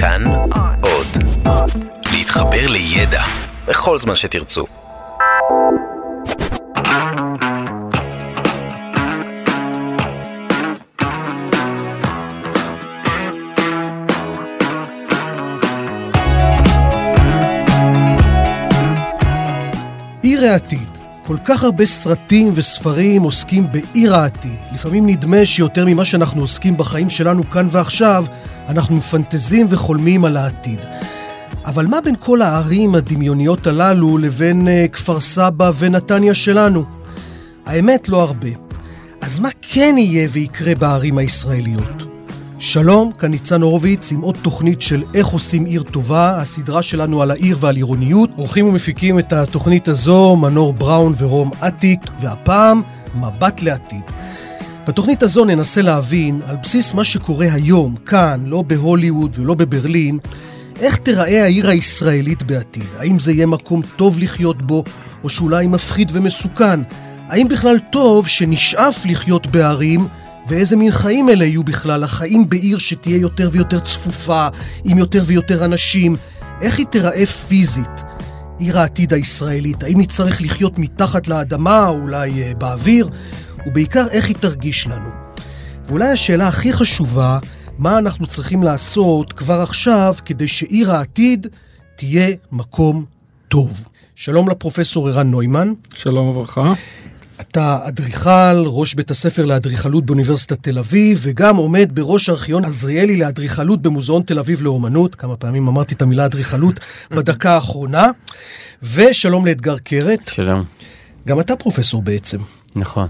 כאן עוד. להתחבר לידע בכל זמן שתרצו. עיר העתיד. כל כך הרבה סרטים וספרים עוסקים בעיר העתיד. לפעמים נדמה שיותר ממה שאנחנו עוסקים בחיים שלנו כאן ועכשיו, אנחנו מפנטזים וחולמים על העתיד. אבל מה בין כל הערים הדמיוניות הללו לבין uh, כפר סבא ונתניה שלנו? האמת, לא הרבה. אז מה כן יהיה ויקרה בערים הישראליות? שלום, כאן ניצן הורוביץ עם עוד תוכנית של איך עושים עיר טובה, הסדרה שלנו על העיר ועל עירוניות. עורכים ומפיקים את התוכנית הזו מנור בראון ורום אטיק, והפעם מבט לעתיד. בתוכנית הזו ננסה להבין, על בסיס מה שקורה היום, כאן, לא בהוליווד ולא בברלין, איך תיראה העיר הישראלית בעתיד. האם זה יהיה מקום טוב לחיות בו, או שאולי מפחיד ומסוכן? האם בכלל טוב שנשאף לחיות בערים, ואיזה מין חיים אלה יהיו בכלל, החיים בעיר שתהיה יותר ויותר צפופה, עם יותר ויותר אנשים, איך היא תיראה פיזית? עיר העתיד הישראלית, האם נצטרך לחיות מתחת לאדמה, או אולי אה, באוויר? ובעיקר איך היא תרגיש לנו. ואולי השאלה הכי חשובה, מה אנחנו צריכים לעשות כבר עכשיו כדי שעיר העתיד תהיה מקום טוב. שלום לפרופסור ערן נוימן. שלום וברכה. אתה אדריכל, ראש בית הספר לאדריכלות באוניברסיטת תל אביב, וגם עומד בראש ארכיון עזריאלי לאדריכלות במוזיאון תל אביב לאומנות. כמה פעמים אמרתי את המילה אדריכלות בדקה האחרונה. ושלום לאתגר קרת. שלום. גם אתה פרופסור בעצם. נכון.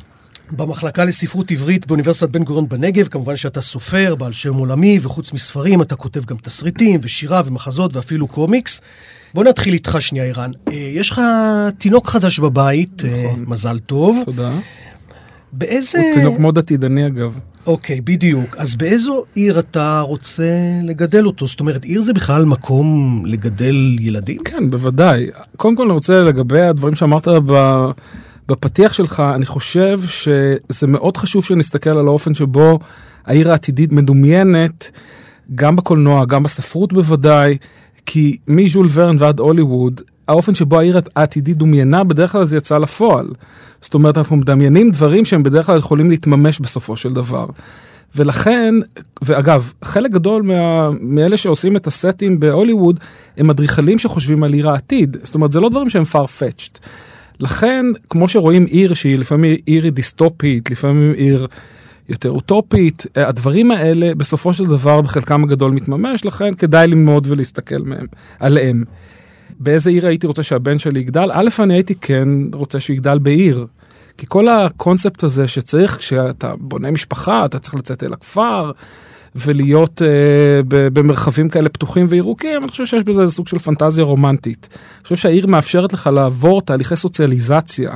במחלקה לספרות עברית באוניברסיטת בן גוריון בנגב, כמובן שאתה סופר, בעל שם עולמי, וחוץ מספרים אתה כותב גם תסריטים ושירה ומחזות ואפילו קומיקס. בוא נתחיל איתך שנייה, ערן. אה, יש לך תינוק חדש בבית, אה, נכון. מזל טוב. תודה. באיזה... הוא תינוק מאוד עתידני אגב. אוקיי, בדיוק. אז באיזו עיר אתה רוצה לגדל אותו? זאת אומרת, עיר זה בכלל מקום לגדל ילדים? כן, בוודאי. קודם כל אני רוצה לגבי הדברים שאמרת ב... בפתיח שלך, אני חושב שזה מאוד חשוב שנסתכל על האופן שבו העיר העתידית מדומיינת, גם בקולנוע, גם בספרות בוודאי, כי מז'ול ורן ועד הוליווד, האופן שבו העיר העתידית דומיינה, בדרך כלל זה יצא לפועל. זאת אומרת, אנחנו מדמיינים דברים שהם בדרך כלל יכולים להתממש בסופו של דבר. ולכן, ואגב, חלק גדול מה, מאלה שעושים את הסטים בהוליווד, הם אדריכלים שחושבים על עיר העתיד. זאת אומרת, זה לא דברים שהם far-fetched. לכן, כמו שרואים עיר שהיא לפעמים עיר דיסטופית, לפעמים עיר יותר אוטופית, הדברים האלה בסופו של דבר בחלקם הגדול מתממש, לכן כדאי ללמוד ולהסתכל מהם, עליהם. באיזה עיר הייתי רוצה שהבן שלי יגדל? א', אני הייתי כן רוצה שהוא יגדל בעיר. כי כל הקונספט הזה שצריך, כשאתה בונה משפחה, אתה צריך לצאת אל הכפר, ולהיות אה, במרחבים כאלה פתוחים וירוקים, אני חושב שיש בזה איזה סוג של פנטזיה רומנטית. אני חושב שהעיר מאפשרת לך לעבור תהליכי סוציאליזציה,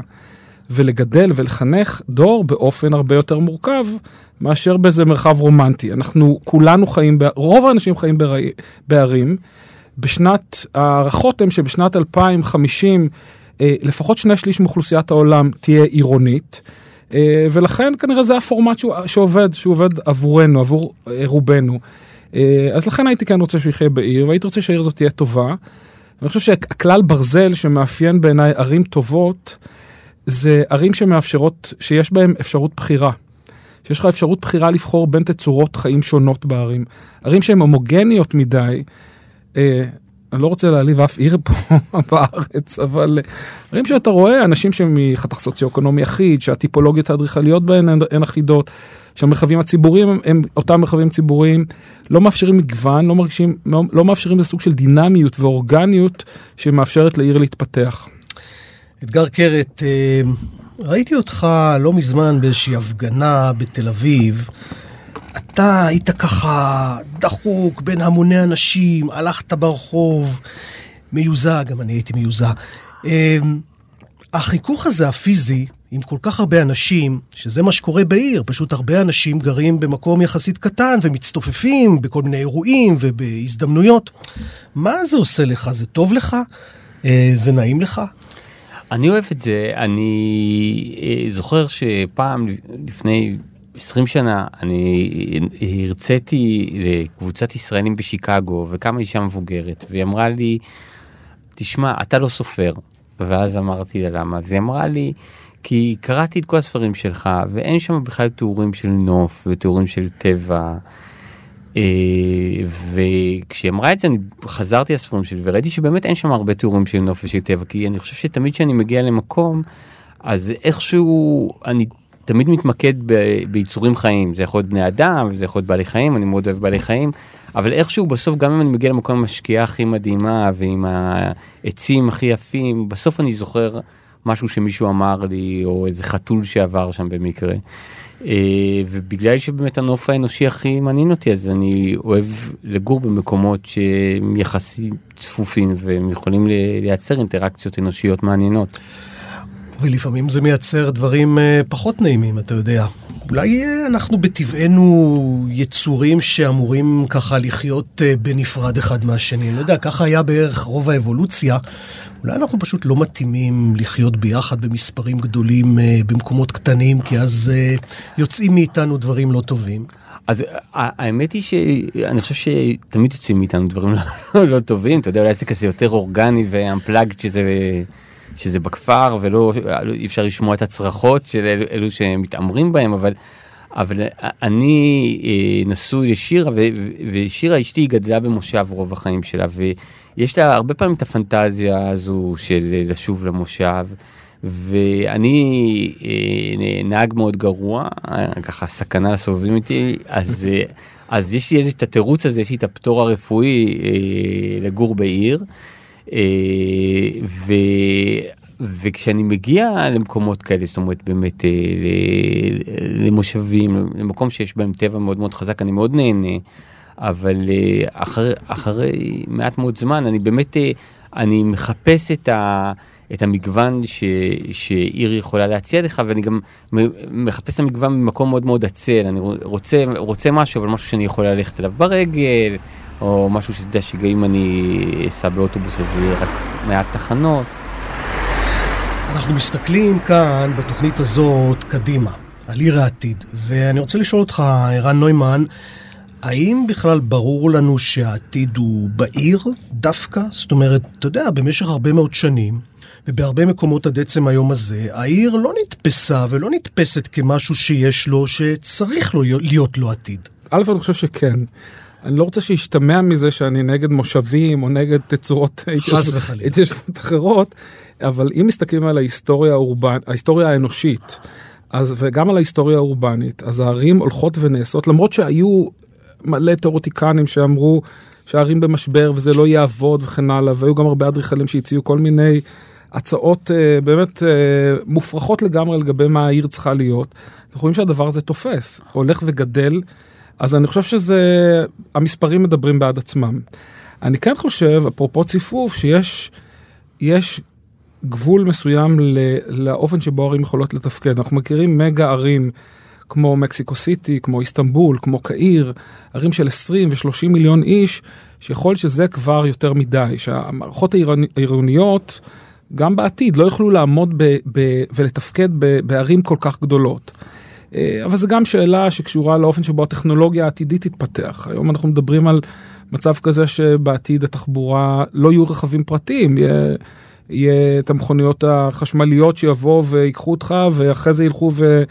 ולגדל ולחנך דור באופן הרבה יותר מורכב, מאשר באיזה מרחב רומנטי. אנחנו כולנו חיים, רוב האנשים חיים בערי, בערים. בשנת, ההערכות הן שבשנת 2050, אה, לפחות שני שליש מאוכלוסיית העולם תהיה עירונית. אה, ולכן כנראה זה הפורמט שעובד, שעובד עבורנו, עבור אה, רובנו. אז לכן הייתי כן רוצה שהוא יחיה בעיר, והייתי רוצה שהעיר הזאת תהיה טובה. אני חושב שהכלל ברזל שמאפיין בעיניי ערים טובות, זה ערים שמאפשרות, שיש בהן אפשרות בחירה. שיש לך אפשרות בחירה לבחור בין תצורות חיים שונות בערים. ערים שהן הומוגניות מדי, אני לא רוצה להעליב אף עיר פה בארץ, אבל דברים שאתה רואה, אנשים שהם מחתך סוציו-אקונומי אחיד, שהטיפולוגיות האדריכליות בהן הן אחידות, שהמרחבים הציבוריים הם, הם אותם מרחבים ציבוריים, לא מאפשרים מגוון, לא, מרגישים, לא, לא מאפשרים איזה סוג של דינמיות ואורגניות שמאפשרת לעיר להתפתח. אתגר קרת, אה, ראיתי אותך לא מזמן באיזושהי הפגנה בתל אביב. אתה היית ככה דחוק בין המוני אנשים, הלכת ברחוב, מיוזע, גם אני הייתי מיוזע. אמ, החיכוך הזה, הפיזי, עם כל כך הרבה אנשים, שזה מה שקורה בעיר, פשוט הרבה אנשים גרים במקום יחסית קטן ומצטופפים בכל מיני אירועים ובהזדמנויות. מה זה עושה לך? זה טוב לך? אה, זה נעים לך? אני אוהב את זה. אני אה, זוכר שפעם לפני 20 שנה אני הרציתי לקבוצת ישראלים בשיקגו וקמה אישה מבוגרת והיא אמרה לי, תשמע, אתה לא סופר. ואז אמרתי לה למה, אז היא אמרה לי, כי קראתי את כל הספרים שלך ואין שם בכלל תיאורים של נוף ותיאורים של טבע. אה, וכשהיא אמרה את זה אני חזרתי לספרים שלי וראיתי שבאמת אין שם הרבה תיאורים של נוף ושל טבע כי אני חושב שתמיד כשאני מגיע למקום אז איכשהו אני תמיד מתמקד ב, ביצורים חיים, זה יכול להיות בני אדם, זה יכול להיות בעלי חיים, אני מאוד אוהב בעלי חיים, אבל איכשהו בסוף, גם אם אני מגיע למקום עם השקיעה הכי מדהימה ועם העצים הכי יפים, בסוף אני זוכר משהו שמישהו אמר לי, או איזה חתול שעבר שם במקרה. אה, ובגלל שבאמת הנוף האנושי הכי מעניין אותי, אז אני אוהב לגור במקומות שהם יחסית צפופים והם יכולים לייצר אינטראקציות אנושיות מעניינות. ולפעמים זה מייצר דברים אה, פחות נעימים, אתה יודע. אולי אה, אנחנו בטבענו יצורים שאמורים ככה לחיות אה, בנפרד אחד מהשני. אני לא יודע, ככה היה בערך רוב האבולוציה. אולי אנחנו פשוט לא מתאימים לחיות ביחד במספרים גדולים במקומות קטנים, כי אז יוצאים מאיתנו דברים לא טובים. אז האמת היא שאני חושב שתמיד יוצאים מאיתנו דברים לא, לא טובים, אתה יודע, אולי זה כזה יותר אורגני ואמפלאגד שזה... שזה בכפר ולא אי אפשר לשמוע את הצרחות של אלו, אלו שמתעמרים בהם, אבל, אבל אני אה, נשוי לשירה, ושירה אשתי גדלה במושב רוב החיים שלה, ויש לה הרבה פעמים את הפנטזיה הזו של לשוב למושב. ואני אה, נהג מאוד גרוע, ככה סכנה לסובבים איתי, אז, אה, אז יש לי את התירוץ הזה, יש לי את הפטור הרפואי אה, לגור בעיר. אה, ו... וכשאני מגיע למקומות כאלה, זאת אומרת באמת אה, למושבים, למקום שיש בהם טבע מאוד מאוד חזק, אני מאוד נהנה, אבל אה, אחרי, אחרי מעט מאוד זמן אני באמת, אני מחפש את ה... את המגוון ש, שעיר יכולה להציע לך, ואני גם מחפש את המגוון ממקום מאוד מאוד עצל. אני רוצה, רוצה משהו, אבל משהו שאני יכול ללכת אליו ברגל, או משהו שאתה יודע שגם אם אני אסע באוטובוס אז יהיה רק מעט תחנות. אנחנו מסתכלים כאן בתוכנית הזאת קדימה, על עיר העתיד, ואני רוצה לשאול אותך, ערן נוימן, האם בכלל ברור לנו שהעתיד הוא בעיר דווקא? זאת אומרת, אתה יודע, במשך הרבה מאוד שנים, ובהרבה מקומות עד עצם היום הזה, העיר לא נתפסה ולא נתפסת כמשהו שיש לו, שצריך לו להיות לו עתיד. א', אני חושב שכן. אני לא רוצה שישתמע מזה שאני נגד מושבים או נגד תצורות התיישבות אחרות, אבל אם מסתכלים על ההיסטוריה, האורבנ... ההיסטוריה האנושית, אז, וגם על ההיסטוריה האורבנית, אז הערים הולכות ונעשות, למרות שהיו מלא תיאורטיקנים שאמרו שהערים במשבר וזה לא יעבוד וכן הלאה, והיו גם הרבה אדריכלים שהציעו כל מיני הצעות uh, באמת uh, מופרכות לגמרי לגבי מה העיר צריכה להיות. אנחנו רואים שהדבר הזה תופס, הולך וגדל. אז אני חושב שזה, המספרים מדברים בעד עצמם. אני כן חושב, אפרופו ציפוף, שיש יש גבול מסוים לאופן שבו ערים יכולות לתפקד. אנחנו מכירים מגה ערים כמו מקסיקו סיטי, כמו איסטנבול, כמו קהיר, ערים של 20 ו-30 מיליון איש, שיכול שזה כבר יותר מדי, שהמערכות העירוניות גם בעתיד לא יוכלו לעמוד ב, ב, ולתפקד ב, בערים כל כך גדולות. אה, אבל זו גם שאלה שקשורה לאופן שבו הטכנולוגיה העתידית תתפתח. היום אנחנו מדברים על מצב כזה שבעתיד התחבורה לא יהיו רכבים פרטיים, יהיה, יהיה את המכוניות החשמליות שיבואו ויקחו אותך ואחרי זה ילכו ו,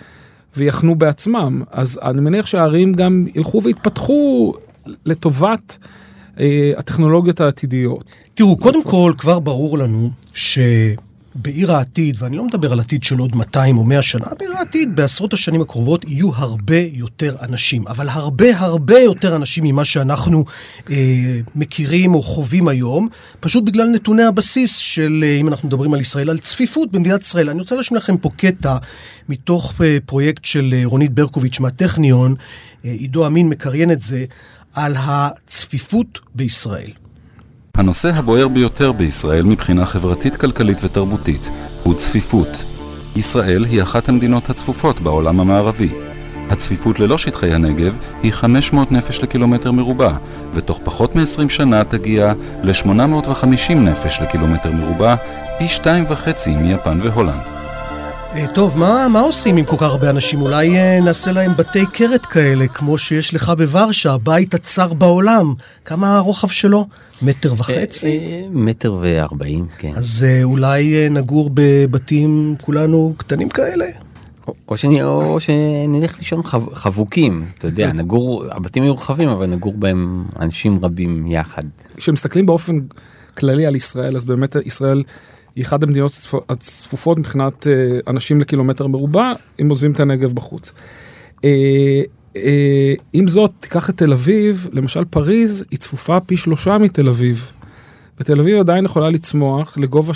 ויחנו בעצמם. אז אני מניח שהערים גם ילכו ויתפתחו לטובת אה, הטכנולוגיות העתידיות. תראו, קודם כל כבר ברור לנו ש... בעיר העתיד, ואני לא מדבר על עתיד של עוד 200 או 100 שנה, בעיר העתיד, בעשרות השנים הקרובות, יהיו הרבה יותר אנשים. אבל הרבה הרבה יותר אנשים ממה שאנחנו אה, מכירים או חווים היום, פשוט בגלל נתוני הבסיס של, אה, אם אנחנו מדברים על ישראל, על צפיפות במדינת ישראל. אני רוצה להשמיע לכם פה קטע מתוך אה, פרויקט של אה, רונית ברקוביץ' מהטכניון, אה, אמין מקריין את זה, על הצפיפות בישראל. הנושא הבוער ביותר בישראל מבחינה חברתית, כלכלית ותרבותית הוא צפיפות. ישראל היא אחת המדינות הצפופות בעולם המערבי. הצפיפות ללא שטחי הנגב היא 500 נפש לקילומטר מרובע, ותוך פחות מ-20 שנה תגיע ל-850 נפש לקילומטר מרובע, פי שתיים וחצי מיפן והולנד. אה, טוב, מה, מה עושים עם כל כך הרבה אנשים? אולי אה, נעשה להם בתי קרת כאלה, כמו שיש לך בוורשה, הבית הצר בעולם. כמה הרוחב שלו? מטר וחצי? אה, מטר וארבעים, כן. אז אולי נגור בבתים כולנו קטנים כאלה? או, שאני, או שנלך לישון חב, חבוקים, אתה יודע, נגור, הבתים היו רחבים, אבל נגור בהם אנשים רבים יחד. כשמסתכלים באופן כללי על ישראל, אז באמת ישראל היא אחת המדינות הצפופות מבחינת אה, אנשים לקילומטר מרובע, אם עוזבים את הנגב בחוץ. אה, אה, עם זאת, תיקח את תל אביב, למשל פריז היא צפופה פי שלושה מתל אביב. ותל אביב עדיין יכולה לצמוח לגובה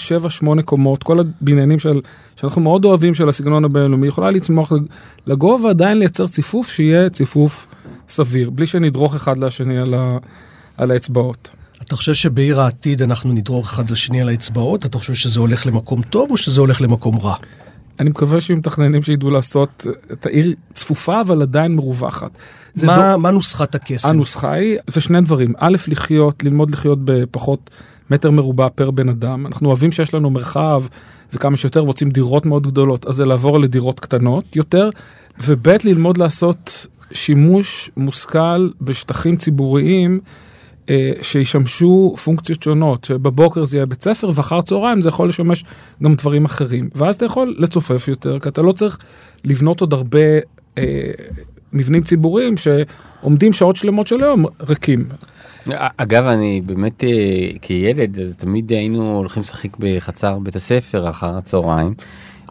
7-8 קומות, כל הבניינים של, שאנחנו מאוד אוהבים של הסגנון הבינלאומי, יכולה לצמוח לגובה, עדיין לייצר ציפוף שיהיה ציפוף סביר, בלי שנדרוך אחד לשני על, ה, על האצבעות. אתה חושב שבעיר העתיד אנחנו נדרוך אחד לשני על האצבעות? אתה חושב שזה הולך למקום טוב או שזה הולך למקום רע? אני מקווה שיהיו מתכננים שידעו לעשות את העיר צפופה אבל עדיין מרווחת. מה, דו... מה נוסחת הקסם? הנוסחה היא, זה שני דברים. א', לחיות, ללמוד לחיות בפחות מטר מרובע פר בן אדם. אנחנו אוהבים שיש לנו מרחב וכמה שיותר רוצים דירות מאוד גדולות, אז זה לעבור לדירות קטנות יותר. וב', ללמוד לעשות שימוש מושכל בשטחים ציבוריים. אה, שישמשו פונקציות שונות, שבבוקר זה יהיה בית ספר ואחר צהריים זה יכול לשמש גם דברים אחרים. ואז אתה יכול לצופף יותר, כי אתה לא צריך לבנות עוד הרבה אה, מבנים ציבוריים שעומדים שעות שלמות של היום ריקים. אגב, אני באמת, אה, כילד, אז תמיד היינו הולכים לשחק בחצר בית הספר אחר הצהריים.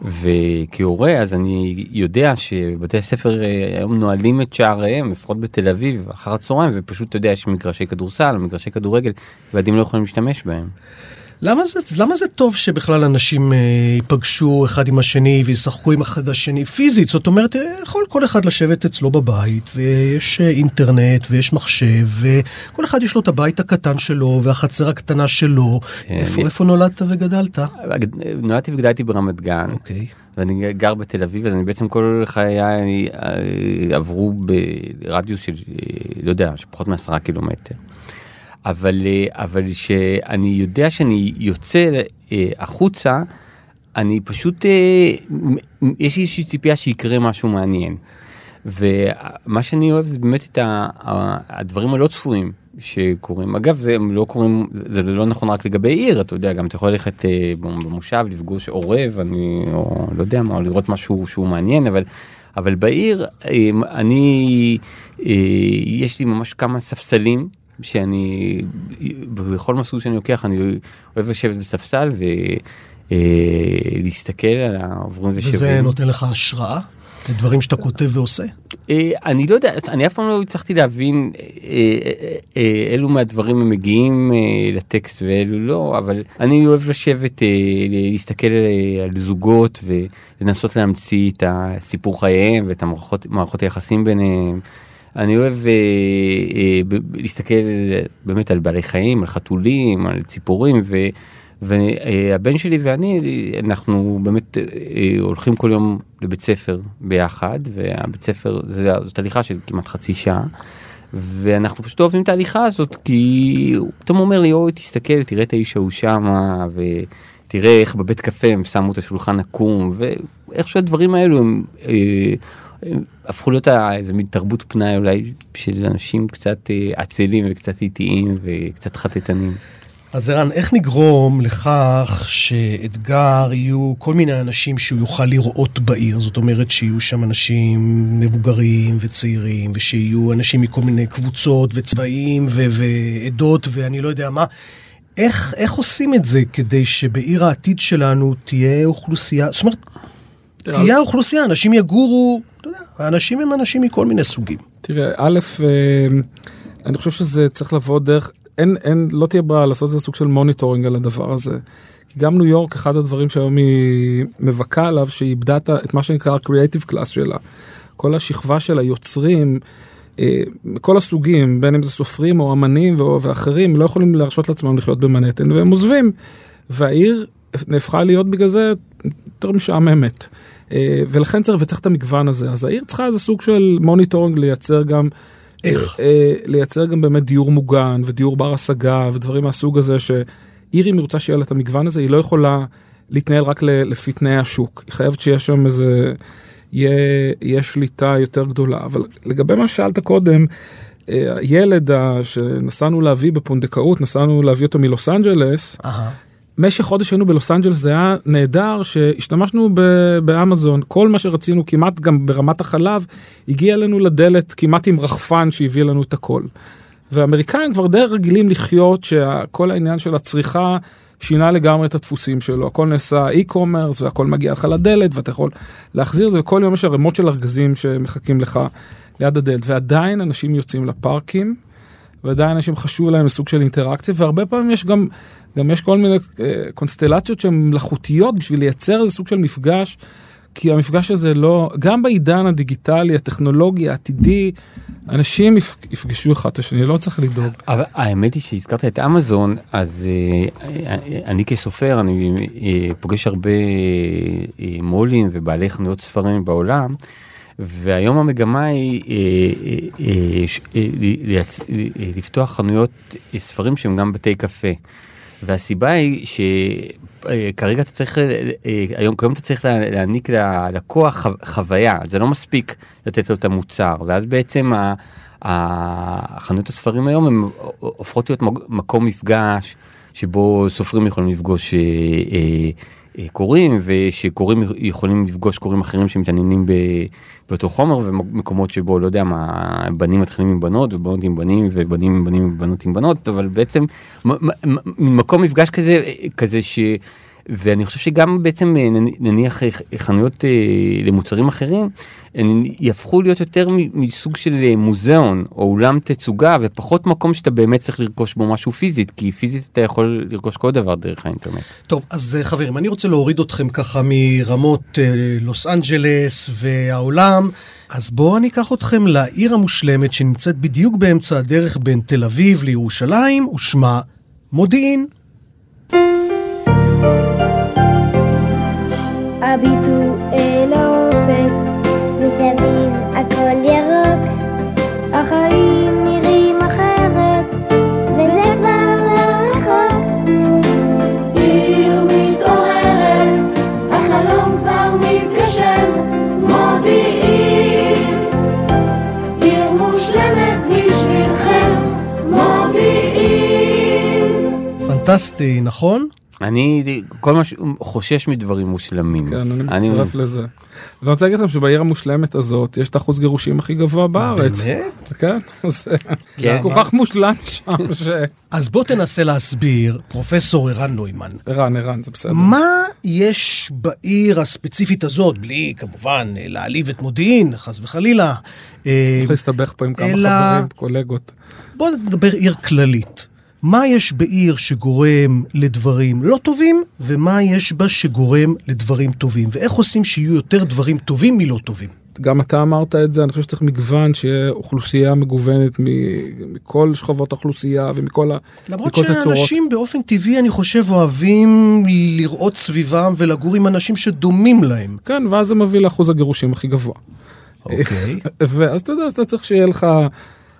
וכהורה אז אני יודע שבתי הספר אה, היום נועלים את שעריהם לפחות בתל אביב אחר הצהריים ופשוט אתה יודע יש מגרשי כדורסל מגרשי כדורגל וילדים לא יכולים להשתמש בהם. למה זה, למה זה טוב שבכלל אנשים אה, ייפגשו אחד עם השני וישחקו עם אחד השני פיזית? זאת אומרת, אה, יכול כל אחד לשבת אצלו בבית, ויש אה, אינטרנט, ויש מחשב, וכל אחד יש לו את הבית הקטן שלו, והחצר הקטנה שלו. אה, איפה, איפה נולדת וגדלת? נולדתי וגדלתי ברמת גן. אוקיי. ואני גר בתל אביב, אז אני בעצם כל חיי אה, עברו ברדיוס של, לא יודע, פחות מעשרה קילומטר. אבל, אה, אבל שאני יודע שאני יוצא אה, החוצה, אני פשוט, אה, יש לי איזושהי ציפייה שיקרה משהו מעניין. ומה שאני אוהב זה באמת את הדברים הלא צפויים שקורים. אגב, זה לא קורים, זה לא נכון רק לגבי עיר, אתה יודע, גם אתה יכול ללכת במושב, לפגוש עורב, אני, או לא יודע מה, לראות משהו שהוא מעניין, אבל, אבל בעיר, אני, יש לי ממש כמה ספסלים שאני, בכל מסלול שאני לוקח, אני אוהב לשבת בספסל ולהסתכל אה, על העוברים ושבים. וזה נותן לך השראה? זה דברים שאתה כותב ועושה? אה, אני לא יודע, אני אף פעם לא הצלחתי להבין אה, אילו מהדברים הם מגיעים לטקסט ואילו לא, אבל אני אוהב לשבת, להסתכל על זוגות ולנסות להמציא את הסיפור חייהם ואת המערכות היחסים ביניהם. אני אוהב אה, אה, להסתכל באמת על בעלי חיים, על חתולים, על ציפורים, ו, והבן שלי ואני, אנחנו באמת אה, הולכים כל יום לבית ספר ביחד, והבית ספר, זאת הליכה של כמעט חצי שעה. ואנחנו פשוט אוהבים את ההליכה הזאת כי הוא פתאום אומר לי אוי תסתכל תראה את האיש ההוא שמה ותראה איך בבית קפה הם שמו את השולחן עקום ואיך שהדברים האלו הם אה, הפכו להיות איזה מין תרבות פנאי אולי של אנשים קצת אה, עצלים וקצת איטיים וקצת חטטנים. אז ערן, איך נגרום לכך שאתגר יהיו כל מיני אנשים שהוא יוכל לראות בעיר? זאת אומרת שיהיו שם אנשים מבוגרים וצעירים, ושיהיו אנשים מכל מיני קבוצות וצבעים ו- ועדות ואני לא יודע מה. איך, איך עושים את זה כדי שבעיר העתיד שלנו תהיה אוכלוסייה, זאת אומרת, תהיה האוכלוסייה, אנשים יגורו, אתה יודע, האנשים הם אנשים מכל מיני סוגים. תראה, א', אה, אני חושב שזה צריך לבוא דרך, אין, אין, לא תהיה ברירה לעשות איזה סוג של monitoring על הדבר הזה. כי גם ניו יורק, אחד הדברים שהיום היא מבכה עליו, שהיא איבדה את מה שנקרא ה-creative class שלה. כל השכבה של היוצרים, אה, מכל הסוגים, בין אם זה סופרים או אמנים ואחרים, לא יכולים להרשות לעצמם לחיות במנהטן, והם עוזבים. והעיר נהפכה להיות בגלל זה יותר משעממת. אה, ולכן צריך, וצריך את המגוון הזה. אז העיר צריכה איזה סוג של monitoring לייצר גם... איך? אה, לייצר גם באמת דיור מוגן ודיור בר השגה ודברים מהסוג הזה, שעיר אם היא רוצה שיהיה לה את המגוון הזה, היא לא יכולה להתנהל רק לפי תנאי השוק. היא חייבת שיש שם איזה, יהיה שליטה יותר גדולה. אבל לגבי מה ששאלת קודם, הילד שנסענו להביא בפונדקאות, נסענו להביא אותו מלוס אנג'לס, במשך חודש היינו בלוס אנג'לס, זה היה נהדר שהשתמשנו באמזון, כל מה שרצינו, כמעט גם ברמת החלב, הגיע לנו לדלת כמעט עם רחפן שהביא לנו את הכל. ואמריקאים כבר די רגילים לחיות שכל העניין של הצריכה שינה לגמרי את הדפוסים שלו, הכל נעשה e-commerce והכל מגיע לך לדלת ואתה יכול להחזיר את זה, וכל יום יש ערימות של ארגזים שמחכים לך ליד הדלת, ועדיין אנשים יוצאים לפארקים, ועדיין אנשים חשוב להם סוג של אינטראקציה, והרבה פעמים יש גם, גם יש כל מיני אה, קונסטלציות שהן מלאכותיות בשביל לייצר איזה סוג של מפגש, כי המפגש הזה לא, גם בעידן הדיגיטלי, הטכנולוגי, העתידי, אנשים יפגשו אחד את השני, לא צריך לדאוג. אבל האמת היא שהזכרת את אמזון, אז אה, אני כסופר, אני אה, פוגש הרבה מו"לים ובעלי חנויות ספרים בעולם. והיום המגמה היא אה, אה, אה, לפתוח חנויות ספרים שהם גם בתי קפה. והסיבה היא שכרגע אתה צריך, היום כיום אתה צריך להעניק ללקוח חוויה, זה לא מספיק לתת לו את המוצר, ואז בעצם החנויות הספרים היום הן הופכות להיות מקום מפגש שבו סופרים יכולים לפגוש קוראים, ושקוראים יכולים לפגוש קוראים אחרים שמתעניינים באותו חומר, ומקומות שבו, לא יודע מה, בנים מתחילים עם בנות, ובנות עם בנים, ובנים עם בנים ובנות עם בנות, אבל בעצם מקום מפגש כזה, כזה ש... ואני חושב שגם בעצם אה, נניח אה, חנויות אה, למוצרים אחרים, הן יהפכו להיות יותר מסוג של מוזיאון או אולם תצוגה ופחות מקום שאתה באמת צריך לרכוש בו משהו פיזית, כי פיזית אתה יכול לרכוש כל דבר דרך האינטרנט. טוב, אז חברים, אני רוצה להוריד אתכם ככה מרמות לוס אנג'לס והעולם. אז בואו אני אקח אתכם לעיר המושלמת שנמצאת בדיוק באמצע הדרך בין תל אביב לירושלים, ושמה מודיעין. הביטו אל האופק, מסביב הכל ירוק, החיים נראים אחרת, וזה כבר לא רחוק. עיר מתעוררת, החלום כבר מתגשם, מודיעין, עיר מושלמת בשבילכם, מודיעין. פנטסטי, נכון? אני כל מה חושש מדברים מושלמים. כן, אני מצטרף לזה. ואני רוצה להגיד לכם שבעיר המושלמת הזאת יש את אחוז גירושים הכי גבוה בארץ. באמת? כן, זה כן. כל כך מושלם שם ש... אז בוא תנסה להסביר, פרופסור ערן נוימן. ערן, ערן, זה בסדר. מה יש בעיר הספציפית הזאת, בלי כמובן להעליב את מודיעין, חס וחלילה. אה, צריך להסתבך פה עם כמה חברים, קולגות. בוא נדבר עיר כללית. מה יש בעיר שגורם לדברים לא טובים, ומה יש בה שגורם לדברים טובים, ואיך עושים שיהיו יותר דברים טובים מלא טובים. גם אתה אמרת את זה, אני חושב שצריך מגוון, שיהיה אוכלוסייה מגוונת מכל שכבות האוכלוסייה ומכל הצורות. למרות שאנשים באופן טבעי, אני חושב, אוהבים לראות סביבם ולגור עם אנשים שדומים להם. כן, ואז זה מביא לאחוז הגירושים הכי גבוה. אוקיי. ואז אתה יודע, אתה צריך שיהיה לך...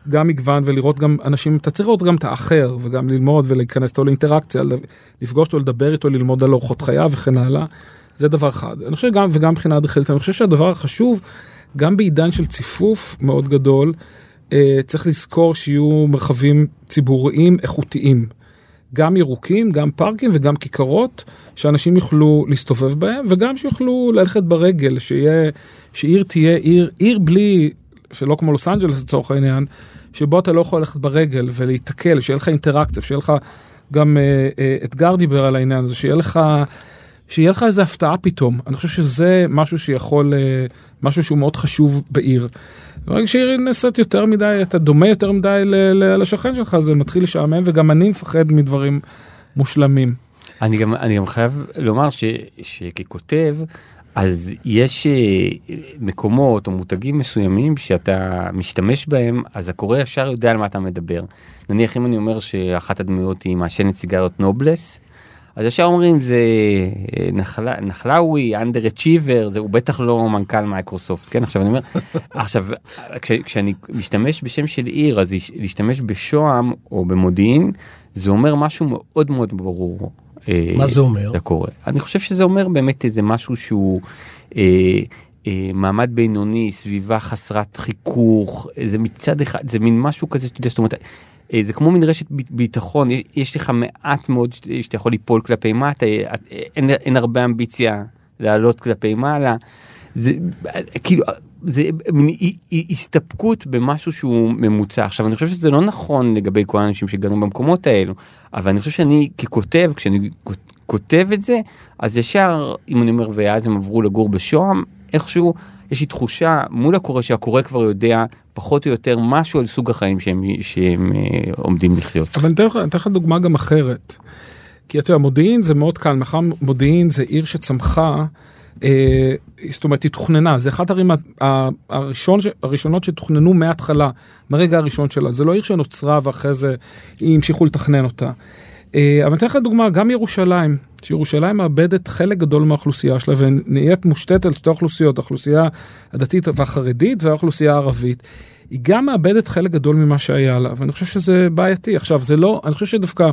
גם מגוון ולראות גם אנשים, אתה צריך לראות גם את האחר וגם ללמוד ולהיכנס איתו לאינטראקציה, לפגוש אותו, לדבר איתו, ללמוד על אורחות חייו וכן הלאה. זה דבר אחד. אני חושב גם, וגם מבחינה אדריכלית, אני חושב שהדבר החשוב, גם בעידן של ציפוף מאוד גדול, אה, צריך לזכור שיהיו מרחבים ציבוריים איכותיים. גם ירוקים, גם פארקים וגם כיכרות, שאנשים יוכלו להסתובב בהם, וגם שיוכלו ללכת ברגל, שיהיה, שעיר תהיה עיר, עיר בלי שלא כמו לוס אנג'לס לצורך העניין, שבו אתה לא יכול ללכת ברגל ולהיתקל, שיהיה לך אינטראקציה, שיהיה לך גם אה, אה, אתגר דיבר על העניין הזה, שיהיה לך, שיהיה לך איזה הפתעה פתאום. אני חושב שזה משהו שיכול, אה, משהו שהוא מאוד חשוב בעיר. ברגע שעיר נעשית יותר מדי, אתה דומה יותר מדי לשכן שלך, זה מתחיל לשעמם, וגם אני מפחד מדברים מושלמים. אני גם, אני גם חייב לומר ש, שככותב, אז יש אה, מקומות או מותגים מסוימים שאתה משתמש בהם, אז הקורא ישר יודע על מה אתה מדבר. נניח אם אני אומר שאחת הדמויות היא מעשנת סיגריות נובלס, אז ישר אומרים זה אה, נחלה, נחלאווי, אנדר אצ'יבר, הוא בטח לא מנכ"ל מייקרוסופט, כן? עכשיו אני אומר, עכשיו כש, כשאני משתמש בשם של עיר, אז להשתמש בשוהם או במודיעין, זה אומר משהו מאוד מאוד ברור. אה, מה זה אומר? זה קורה. אני חושב שזה אומר באמת איזה משהו שהוא אה, אה, מעמד בינוני, סביבה חסרת חיכוך, זה מצד אחד, זה מין משהו כזה, שאתה יודע, זאת אומרת, אה, זה כמו מין רשת ביטחון, יש, יש לך מעט מאוד שאתה יכול ליפול כלפי מטה, אה, אין, אין הרבה אמביציה לעלות כלפי מעלה. זה כאילו, זה מין הסתפקות במשהו שהוא ממוצע. עכשיו, אני חושב שזה לא נכון לגבי כל האנשים שגרים במקומות האלו, אבל אני חושב שאני ככותב, כשאני כותב את זה, אז ישר, אם אני אומר, ואז הם עברו לגור בשוהם, איכשהו יש לי תחושה מול הקורא שהקורא כבר יודע פחות או יותר משהו על סוג החיים שהם, שהם אה, עומדים לחיות. אבל אני אתן לך, דוגמה גם אחרת. כי אתה יודע, מודיעין זה מאוד קל, מאחר מודיעין זה עיר שצמחה, זאת אומרת, היא תוכננה, זה אחת הערים הראשון, הראשונות שתוכננו מההתחלה, מהרגע הראשון שלה. זה לא עיר שנוצרה ואחרי זה המשיכו לתכנן אותה. אה, אבל אתן לך דוגמה, גם ירושלים, שירושלים מאבדת חלק גדול מהאוכלוסייה שלה ונהיית מושתת על שתי אוכלוסיות, האוכלוסייה הדתית והחרדית והאוכלוסייה הערבית. היא גם מאבדת חלק גדול ממה שהיה לה, ואני חושב שזה בעייתי. עכשיו, זה לא, אני חושב שדווקא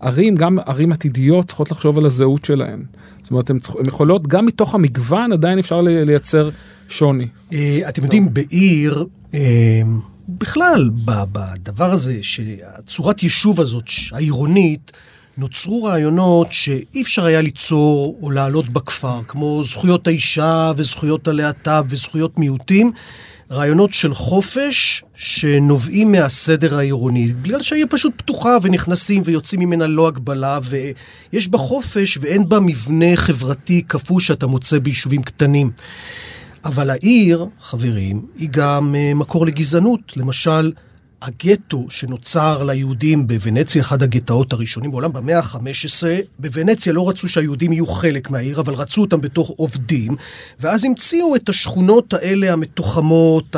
ערים, גם ערים עתידיות, צריכות לחשוב על הזהות שלהן. זאת אומרת, הן הן יכולות, גם מתוך המגוון עדיין אפשר לייצר שוני. אה, אתם יודעים, בעיר, אה, בכלל, בדבר הזה, שהצורת יישוב הזאת, העירונית, נוצרו רעיונות שאי אפשר היה ליצור או להעלות בכפר, כמו זכויות האישה וזכויות הלהט"ב וזכויות מיעוטים. רעיונות של חופש שנובעים מהסדר העירוני, בגלל שהעיר פשוט פתוחה ונכנסים ויוצאים ממנה לא הגבלה, ויש בה חופש ואין בה מבנה חברתי כפוי שאתה מוצא ביישובים קטנים. אבל העיר, חברים, היא גם אה, מקור לגזענות. למשל, הגטו שנוצר ליהודים בוונציה, אחד הגטאות הראשונים בעולם, במאה ה-15, בוונציה לא רצו שהיהודים יהיו חלק מהעיר, אבל רצו אותם בתור עובדים, ואז המציאו את השכונות האלה המתוחמות,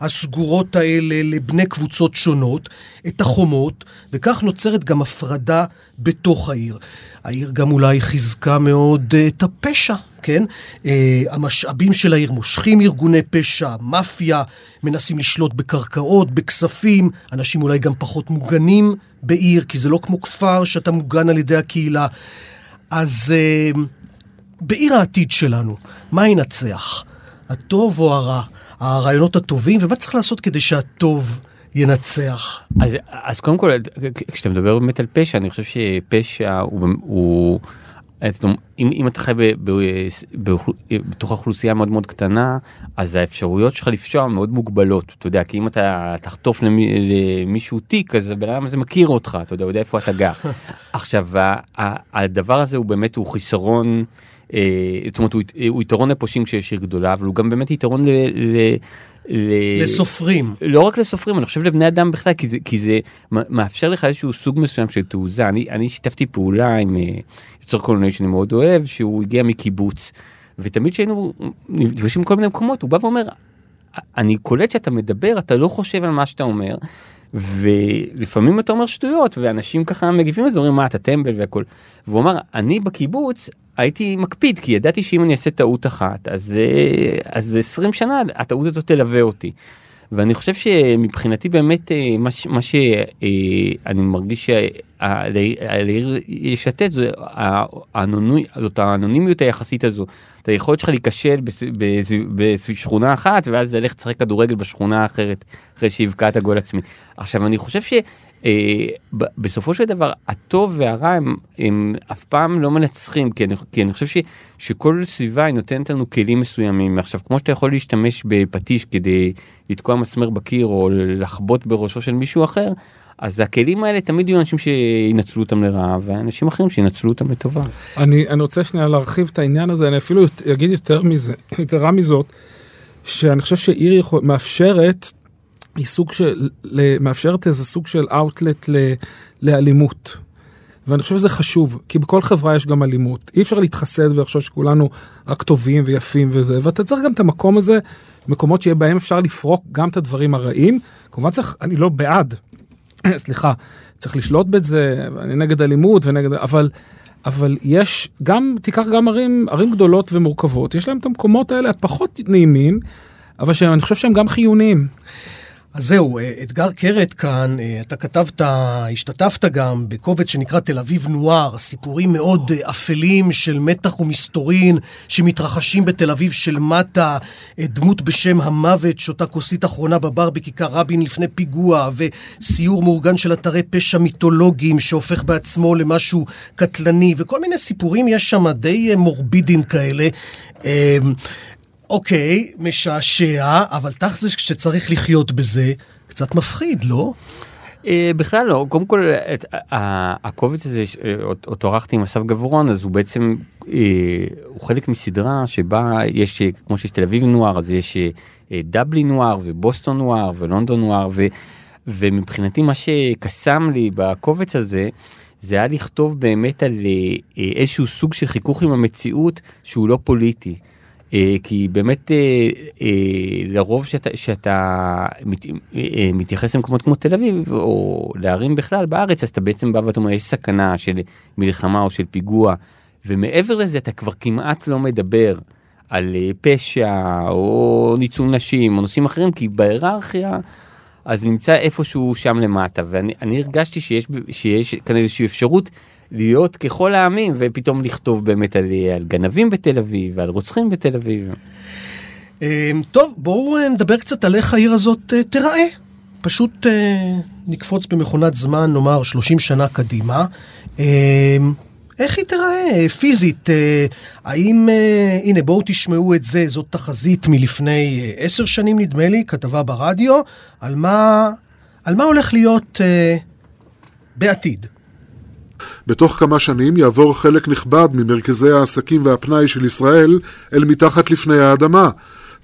הסגורות האלה לבני קבוצות שונות, את החומות, וכך נוצרת גם הפרדה בתוך העיר. העיר גם אולי חיזקה מאוד אה, את הפשע, כן? אה, המשאבים של העיר מושכים ארגוני פשע, מאפיה, מנסים לשלוט בקרקעות, בכספים, אנשים אולי גם פחות מוגנים בעיר, כי זה לא כמו כפר שאתה מוגן על ידי הקהילה. אז אה, בעיר העתיד שלנו, מה ינצח? הטוב או הרע? הרעיונות הטובים, ומה צריך לעשות כדי שהטוב ינצח? אז, אז קודם כל, כשאתה מדבר באמת על פשע, אני חושב שפשע הוא, הוא אם, אם אתה חי ב, ב, ב, בתוך אוכלוסייה מאוד מאוד קטנה, אז האפשרויות שלך לפשוע מאוד מוגבלות, אתה יודע, כי אם אתה תחטוף למי, למישהו תיק, אז הבן אדם הזה מכיר אותך, אתה יודע, יודע איפה אתה גר. עכשיו, הדבר הזה הוא באמת, הוא חיסרון. זאת אומרת, הוא, הוא יתרון לפושעים כשיש עיר גדולה, אבל הוא גם באמת יתרון ל... ל ל... לסופרים. לא רק לסופרים, אני חושב לבני אדם בכלל, כי זה, כי זה מאפשר לך איזשהו סוג מסוים של תעוזה. אני, אני שיתפתי פעולה עם יוצר קולנועי שאני מאוד אוהב, שהוא הגיע מקיבוץ, ותמיד כשהיינו נפגשים בכל מיני מקומות, הוא בא ואומר, אני קולט שאתה מדבר, אתה לא חושב על מה שאתה אומר, ולפעמים אתה אומר שטויות, ואנשים ככה מגיבים לזה, אומרים, מה, אתה טמבל והכל. והוא אמר, אני בקיבוץ, הייתי מקפיד, כי ידעתי שאם אני אעשה טעות אחת, אז, אז 20 שנה הטעות הזאת תלווה אותי. ואני חושב שמבחינתי באמת מה, מה שאני מרגיש שלעיר יש לתת זה האנוני, זאת האנונימיות היחסית הזו. את היכולת שלך להיכשל בשכונה אחת ואז ללכת לשחק כדורגל בשכונה האחרת אחרי שהבקעת גול עצמי. עכשיו אני חושב ש... בסופו של דבר הטוב והרע הם, הם אף פעם לא מנצחים כי אני, כי אני חושב ש, שכל סביבה היא נותנת לנו כלים מסוימים עכשיו כמו שאתה יכול להשתמש בפטיש כדי לתקוע מסמר בקיר או לחבוט בראשו של מישהו אחר אז הכלים האלה תמיד יהיו אנשים שינצלו אותם לרעה ואנשים אחרים שינצלו אותם לטובה. אני, אני רוצה שנייה להרחיב את העניין הזה אני אפילו אגיד יותר מזה יתרה מזאת שאני חושב שעיר יכול, מאפשרת היא סוג של, מאפשרת איזה סוג של אאוטלט לאלימות. ואני חושב שזה חשוב, כי בכל חברה יש גם אלימות. אי אפשר להתחסד ולחשוב שכולנו רק טובים ויפים וזה, ואתה צריך גם את המקום הזה, מקומות שיהיה בהם אפשר לפרוק גם את הדברים הרעים. כמובן צריך, אני לא בעד, סליחה, צריך לשלוט בזה, אני נגד אלימות ונגד, אבל, אבל יש גם, תיקח גם ערים, ערים גדולות ומורכבות, יש להם את המקומות האלה הפחות נעימים, אבל שאני חושב שהם גם חיוניים. אז זהו, אה, אתגר קרת כאן, אה, אתה כתבת, השתתפת גם בקובץ שנקרא תל אביב נואר, סיפורים מאוד אה, אפלים של מתח ומסתורין שמתרחשים בתל אביב של מטה, דמות בשם המוות, שותה כוסית אחרונה בבר בכיכר רבין לפני פיגוע, וסיור מאורגן של אתרי פשע מיתולוגיים שהופך בעצמו למשהו קטלני, וכל מיני סיפורים יש שם די מורבידים כאלה. אוקיי, משעשע, אבל תכל'ס כשצריך לחיות בזה, קצת מפחיד, לא? אה, בכלל לא, קודם כל הקובץ הזה, אה, אותו ערכתי עם אסף גברון, אז הוא בעצם, אה, הוא חלק מסדרה שבה יש, כמו שיש תל אביב נוער, אז יש דבלי נוער ובוסטון נוער ולונדון נוער, ומבחינתי מה שקסם לי בקובץ הזה, זה היה לכתוב באמת על איזשהו סוג של חיכוך עם המציאות שהוא לא פוליטי. אה, כי באמת אה, אה, לרוב שאתה, שאתה מת, מתייחס למקומות כמו תל אביב או לערים בכלל בארץ אז אתה בעצם בא ואתה אומר יש סכנה של מלחמה או של פיגוע. ומעבר לזה אתה כבר כמעט לא מדבר על פשע או ניצול נשים או נושאים אחרים כי בהיררכיה אז נמצא איפשהו שם למטה ואני הרגשתי שיש, שיש כאן איזושהי אפשרות להיות ככל העמים ופתאום לכתוב באמת על, על גנבים בתל אביב ועל רוצחים בתל אביב. אמ, טוב, בואו אה, נדבר קצת על איך העיר הזאת אה, תיראה. פשוט אה, נקפוץ במכונת זמן, נאמר 30 שנה קדימה. איך היא תיראה פיזית? האם, הנה בואו תשמעו את זה, זאת תחזית מלפני עשר שנים נדמה לי, כתבה ברדיו, על מה, על מה הולך להיות בעתיד. בתוך כמה שנים יעבור חלק נכבד ממרכזי העסקים והפנאי של ישראל אל מתחת לפני האדמה.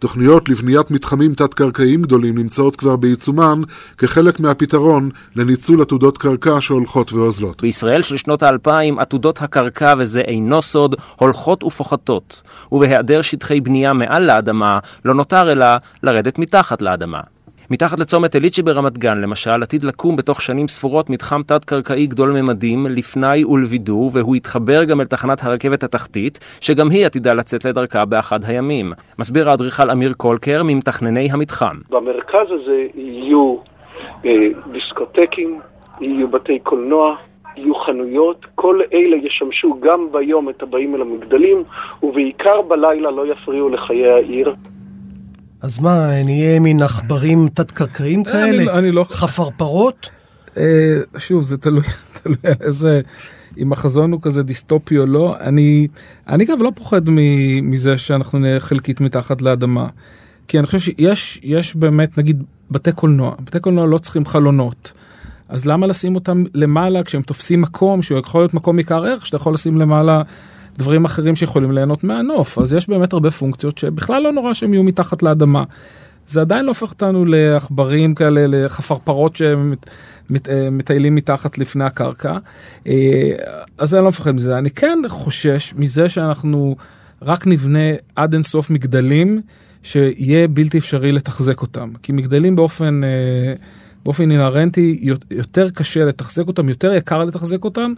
תוכניות לבניית מתחמים תת-קרקעיים גדולים נמצאות כבר בעיצומן כחלק מהפתרון לניצול עתודות קרקע שהולכות ואוזלות. בישראל של שנות האלפיים עתודות הקרקע, וזה אינו סוד, הולכות ופוחתות, ובהיעדר שטחי בנייה מעל לאדמה, לא נותר אלא לרדת מתחת לאדמה. מתחת לצומת אליצ'י ברמת גן, למשל, עתיד לקום בתוך שנים ספורות מתחם תת-קרקעי גדול ממדים, לפני ולבידור, והוא יתחבר גם אל תחנת הרכבת התחתית, שגם היא עתידה לצאת לדרכה באחד הימים. מסביר האדריכל אמיר קולקר, ממתכנני המתחם. במרכז הזה יהיו אה, דיסקוטקים, יהיו בתי קולנוע, יהיו חנויות, כל אלה ישמשו גם ביום את הבאים אל המגדלים, ובעיקר בלילה לא יפריעו לחיי העיר. אז מה, נהיה מין עכברים תת-קרקעיים אה, כאלה? אני, אני לא... חפרפרות? אה, שוב, זה תלוי, תלוי על איזה... אם החזון הוא כזה דיסטופי או לא. אני, אני גם לא פוחד מזה שאנחנו נהיה חלקית מתחת לאדמה. כי אני חושב שיש יש באמת, נגיד, בתי קולנוע. בתי קולנוע לא צריכים חלונות. אז למה לשים אותם למעלה כשהם תופסים מקום שהוא יכול להיות מקום עיקר ערך, שאתה יכול לשים למעלה דברים אחרים שיכולים ליהנות מהנוף. אז יש באמת הרבה פונקציות שבכלל לא נורא שהם יהיו מתחת לאדמה. זה עדיין לא הופך אותנו לעכברים כאלה, לחפרפרות שמטיילים מת, מתחת לפני הקרקע. אה, אז אני לא מפחד מזה. אני כן חושש מזה שאנחנו רק נבנה עד אינסוף מגדלים שיהיה בלתי אפשרי לתחזק אותם. כי מגדלים באופן... אה, באופן אינהרנטי יותר קשה לתחזק אותם, יותר יקר לתחזק אותם,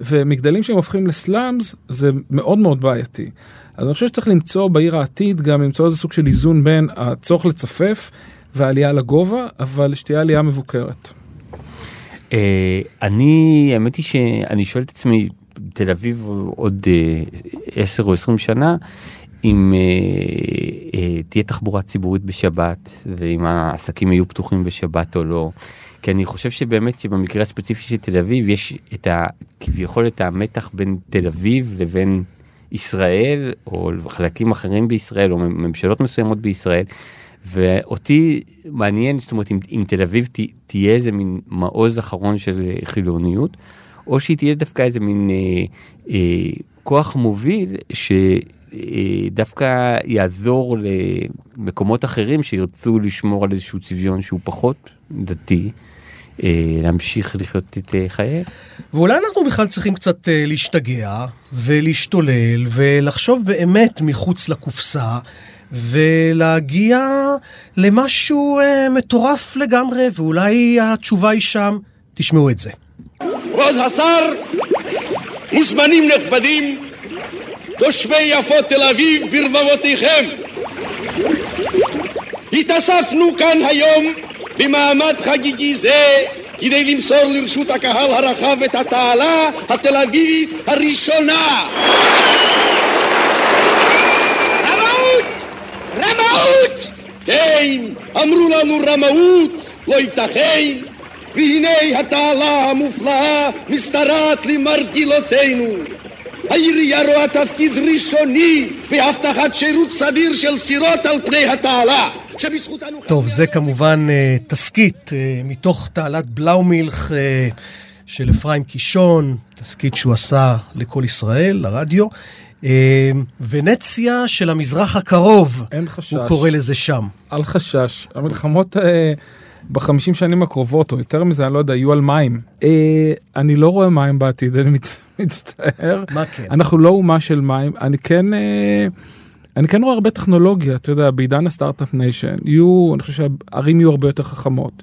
ומגדלים שהם הופכים לסלאמס זה מאוד מאוד בעייתי. אז אני חושב שצריך למצוא בעיר העתיד גם למצוא איזה סוג של איזון בין הצורך לצפף והעלייה לגובה, אבל שתהיה עלייה מבוקרת. אה, אני, האמת היא שאני שואל את עצמי, תל אביב עוד 10 אה, או 20 שנה, אם אה, תהיה תחבורה ציבורית בשבת, ואם העסקים יהיו פתוחים בשבת או לא. כי אני חושב שבאמת שבמקרה הספציפי של תל אביב יש את ה... כביכול את המתח בין תל אביב לבין ישראל, או חלקים אחרים בישראל, או ממשלות מסוימות בישראל. ואותי מעניין, זאת אומרת, אם, אם תל אביב ת, תהיה איזה מין מעוז אחרון של חילוניות, או שהיא תהיה דווקא איזה מין אה, אה, כוח מוביל שדווקא אה, יעזור למקומות אחרים שירצו לשמור על איזשהו צביון שהוא פחות דתי. אה, להמשיך לחיות את אה, חייהם. ואולי אנחנו בכלל צריכים קצת להשתגע ולהשתולל ולחשוב באמת מחוץ לקופסה ולהגיע למשהו מטורף לגמרי, ואולי התשובה היא שם. תשמעו את זה. כבוד השר, מוזמנים נכבדים, תושבי יפו תל אביב ברבבותיכם. התאספנו כאן היום במעמד חגיגי זה כדי למסור לרשות הקהל הרחב את התעלה התל אביבית הראשונה. רמאות! רמאות! כן, אמרו לנו רמאות, לא ייתכן, והנה התעלה המופלאה משתרעת למרגילותינו. העירייה רואה תפקיד ראשוני בהבטחת שירות סדיר של סירות על פני התעלה. טוב, זה כמובן uh, תסכית uh, מתוך תעלת בלאומילך uh, של אפרים קישון, תסכית שהוא עשה לכל ישראל, לרדיו. אה, ונציה של המזרח הקרוב, אין חשש. הוא קורא לזה שם. אל חשש. המלחמות בחמישים שנים הקרובות, או יותר מזה, אני לא יודע, יהיו על מים. אה, אני לא רואה מים בעתיד, אני מצ... מצטער. מה כן? אנחנו לא אומה של מים. אני כן... אה, אני כן רואה הרבה טכנולוגיה, אתה יודע, בעידן ה Start-Up Nation, יהיו, אני חושב שהערים יהיו הרבה יותר חכמות.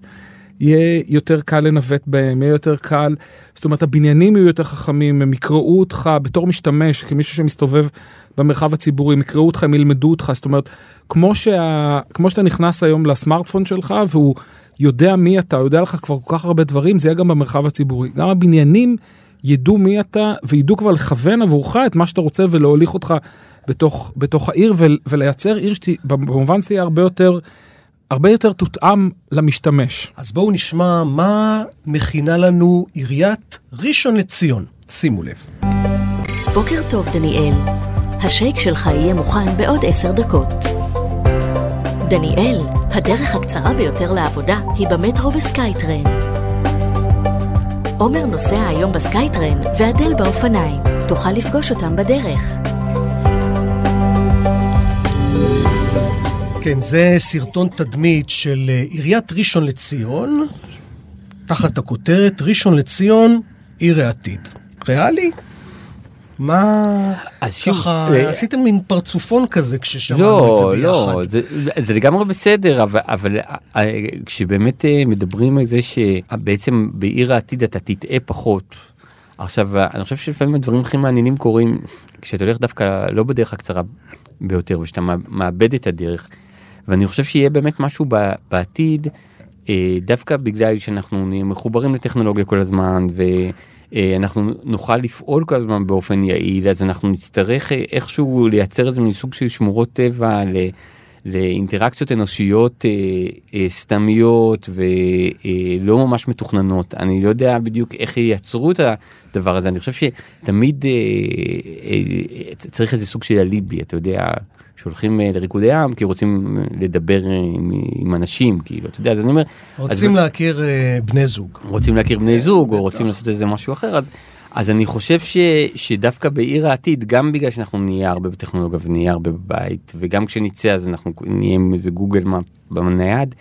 יהיה יותר קל לנווט בהם, יהיה יותר קל, זאת אומרת, הבניינים יהיו יותר חכמים, הם יקראו אותך בתור משתמש, כמישהו שמסתובב במרחב הציבורי, הם יקראו אותך, הם ילמדו אותך, זאת אומרת, כמו, שה, כמו שאתה נכנס היום לסמארטפון שלך, והוא יודע מי אתה, יודע לך כבר כל כך הרבה דברים, זה יהיה גם במרחב הציבורי. גם הבניינים ידעו מי אתה, וידעו כבר לכוון עבורך את מה שאתה רוצה ולהוליך אותך בתוך, בתוך העיר, ו, ולייצר עיר שבמובן זה יהיה הרבה יותר... הרבה יותר תותאם למשתמש. אז בואו נשמע מה מכינה לנו עיריית ראשון לציון. שימו לב. בוקר טוב, דניאל. השייק שלך יהיה מוכן בעוד עשר דקות. דניאל, הדרך הקצרה ביותר לעבודה היא במטרו ו SkyTran. עומר נוסע היום ב SkyTran ואדל באופניים. תוכל לפגוש אותם בדרך. כן, זה סרטון תדמית של אה, עיריית ראשון לציון, תחת הכותרת ראשון לציון, עיר העתיד. ריאלי? מה... אז שוב, ככה, אה, עשיתם מין פרצופון כזה כששמענו לא, את זה ביחד. לא, זה, זה לגמרי בסדר, אבל, אבל אה, כשבאמת אה, מדברים על זה שבעצם בעיר העתיד אתה תטעה פחות. עכשיו, אני חושב שלפעמים הדברים הכי מעניינים קורים כשאתה הולך דווקא לא בדרך הקצרה ביותר, ושאתה מאבד את הדרך. ואני חושב שיהיה באמת משהו בעתיד, אה, דווקא בגלל שאנחנו מחוברים לטכנולוגיה כל הזמן, ואנחנו נוכל לפעול כל הזמן באופן יעיל, אז אנחנו נצטרך אה, איכשהו לייצר איזה מין סוג של שמורות טבע ל... לאינטראקציות אנושיות אה, אה, סתמיות ולא אה, ממש מתוכננות. אני לא יודע בדיוק איך ייצרו את הדבר הזה, אני חושב שתמיד אה, אה, צריך איזה סוג של אליבי, אתה יודע, שהולכים אה, לריקודי עם כי רוצים לדבר אה, עם, עם אנשים, כאילו, אתה יודע, אז אני אומר... רוצים אז, להכיר אה, בני זוג. רוצים להכיר בני זוג, או רוצים לעשות איזה משהו אחר, אז... אז אני חושב ש, שדווקא בעיר העתיד, גם בגלל שאנחנו נהיה הרבה בטכנולוגיה ונהיה הרבה בבית, וגם כשנצא אז אנחנו נהיה עם איזה גוגל מאפ בנייד,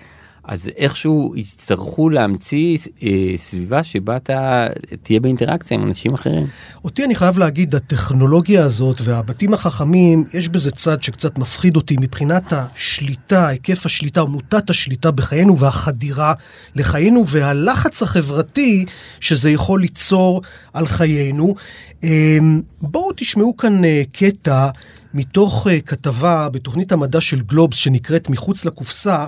אז איכשהו יצטרכו להמציא אה, סביבה שבה אתה תהיה באינטראקציה עם אנשים אחרים. אותי אני חייב להגיד, הטכנולוגיה הזאת והבתים החכמים, יש בזה צד שקצת מפחיד אותי מבחינת השליטה, היקף השליטה מוטת השליטה בחיינו והחדירה לחיינו והלחץ החברתי שזה יכול ליצור על חיינו. אה, בואו תשמעו כאן אה, קטע. מתוך uh, כתבה בתוכנית המדע של גלובס שנקראת מחוץ לקופסה,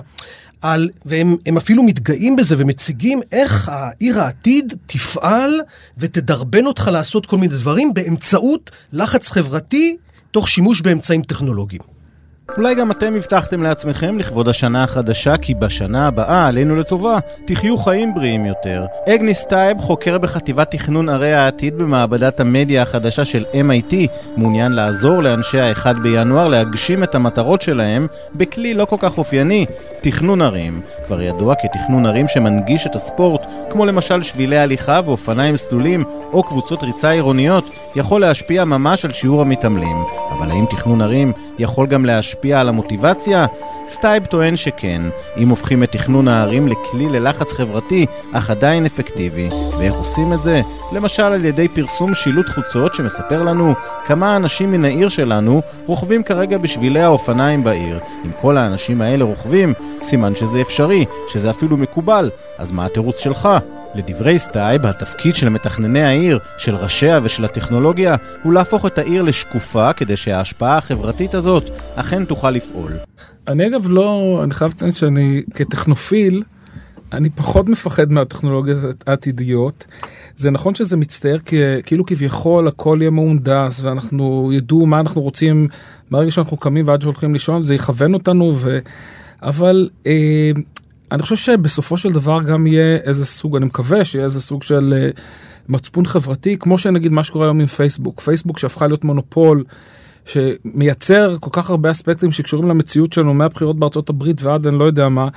על, והם אפילו מתגאים בזה ומציגים איך העיר העתיד תפעל ותדרבן אותך לעשות כל מיני דברים באמצעות לחץ חברתי תוך שימוש באמצעים טכנולוגיים. אולי גם אתם הבטחתם לעצמכם לכבוד השנה החדשה כי בשנה הבאה, עלינו לטובה, תחיו חיים בריאים יותר. אגניס סטייב, חוקר בחטיבת תכנון ערי העתיד במעבדת המדיה החדשה של MIT, מעוניין לעזור לאנשי האחד בינואר להגשים את המטרות שלהם בכלי לא כל כך אופייני, תכנון ערים. כבר ידוע כתכנון ערים שמנגיש את הספורט, כמו למשל שבילי הליכה ואופניים סלולים או קבוצות ריצה עירוניות, יכול להשפיע ממש על שיעור המתעמלים. אבל האם תכנון ערים יכול גם להשפיע על המוטיבציה? סטייב טוען שכן, אם הופכים את תכנון הערים לכלי ללחץ חברתי, אך עדיין אפקטיבי. ואיך עושים את זה? למשל על ידי פרסום שילוט חוצות שמספר לנו כמה אנשים מן העיר שלנו רוכבים כרגע בשבילי האופניים בעיר. אם כל האנשים האלה רוכבים, סימן שזה אפשרי, שזה אפילו מקובל. אז מה התירוץ שלך? לדברי סטייב, התפקיד של מתכנני העיר, של ראשיה ושל הטכנולוגיה, הוא להפוך את העיר לשקופה כדי שההשפעה החברתית הזאת אכן תוכל לפעול. אני אגב לא, אני חייב לציין שאני כטכנופיל, אני פחות מפחד מהטכנולוגיות העתידיות. זה נכון שזה מצטייר כאילו כביכול הכל יהיה מהונדס ואנחנו ידעו מה אנחנו רוצים ברגע שאנחנו קמים ועד שהולכים לישון, זה יכוון אותנו, ו... אבל אה, אני חושב שבסופו של דבר גם יהיה איזה סוג, אני מקווה שיהיה איזה סוג של אה, מצפון חברתי, כמו שנגיד מה שקורה היום עם פייסבוק. פייסבוק שהפכה להיות מונופול. שמייצר כל כך הרבה אספקטים שקשורים למציאות שלנו מהבחירות בארצות הברית ועד אני לא יודע מה,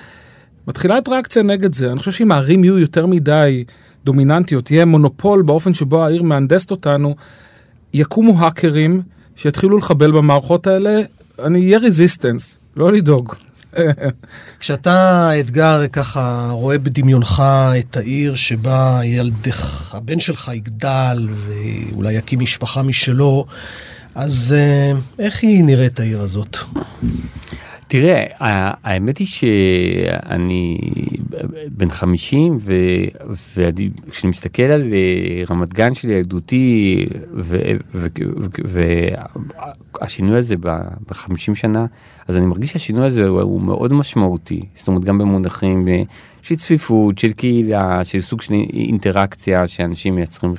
מתחילה את ריאקציה נגד זה. אני חושב שאם הערים יהיו יותר מדי דומיננטיות, יהיה מונופול באופן שבו העיר מהנדסת אותנו, יקומו האקרים שיתחילו לחבל במערכות האלה, אני אהיה רזיסטנס, לא לדאוג. כשאתה, אתגר, ככה רואה בדמיונך את העיר שבה ילדך, הבן שלך יגדל ואולי יקים משפחה משלו, אז אה, איך היא נראית העיר הזאת? תראה, האמת היא שאני בן 50, וכשאני מסתכל על אה, רמת גן של ילדותי, והשינוי הזה ב-50 שנה, אז אני מרגיש שהשינוי הזה הוא מאוד משמעותי. זאת אומרת, גם במונחים אה, של צפיפות, של קהילה, של סוג של אינטראקציה שאנשים מייצרים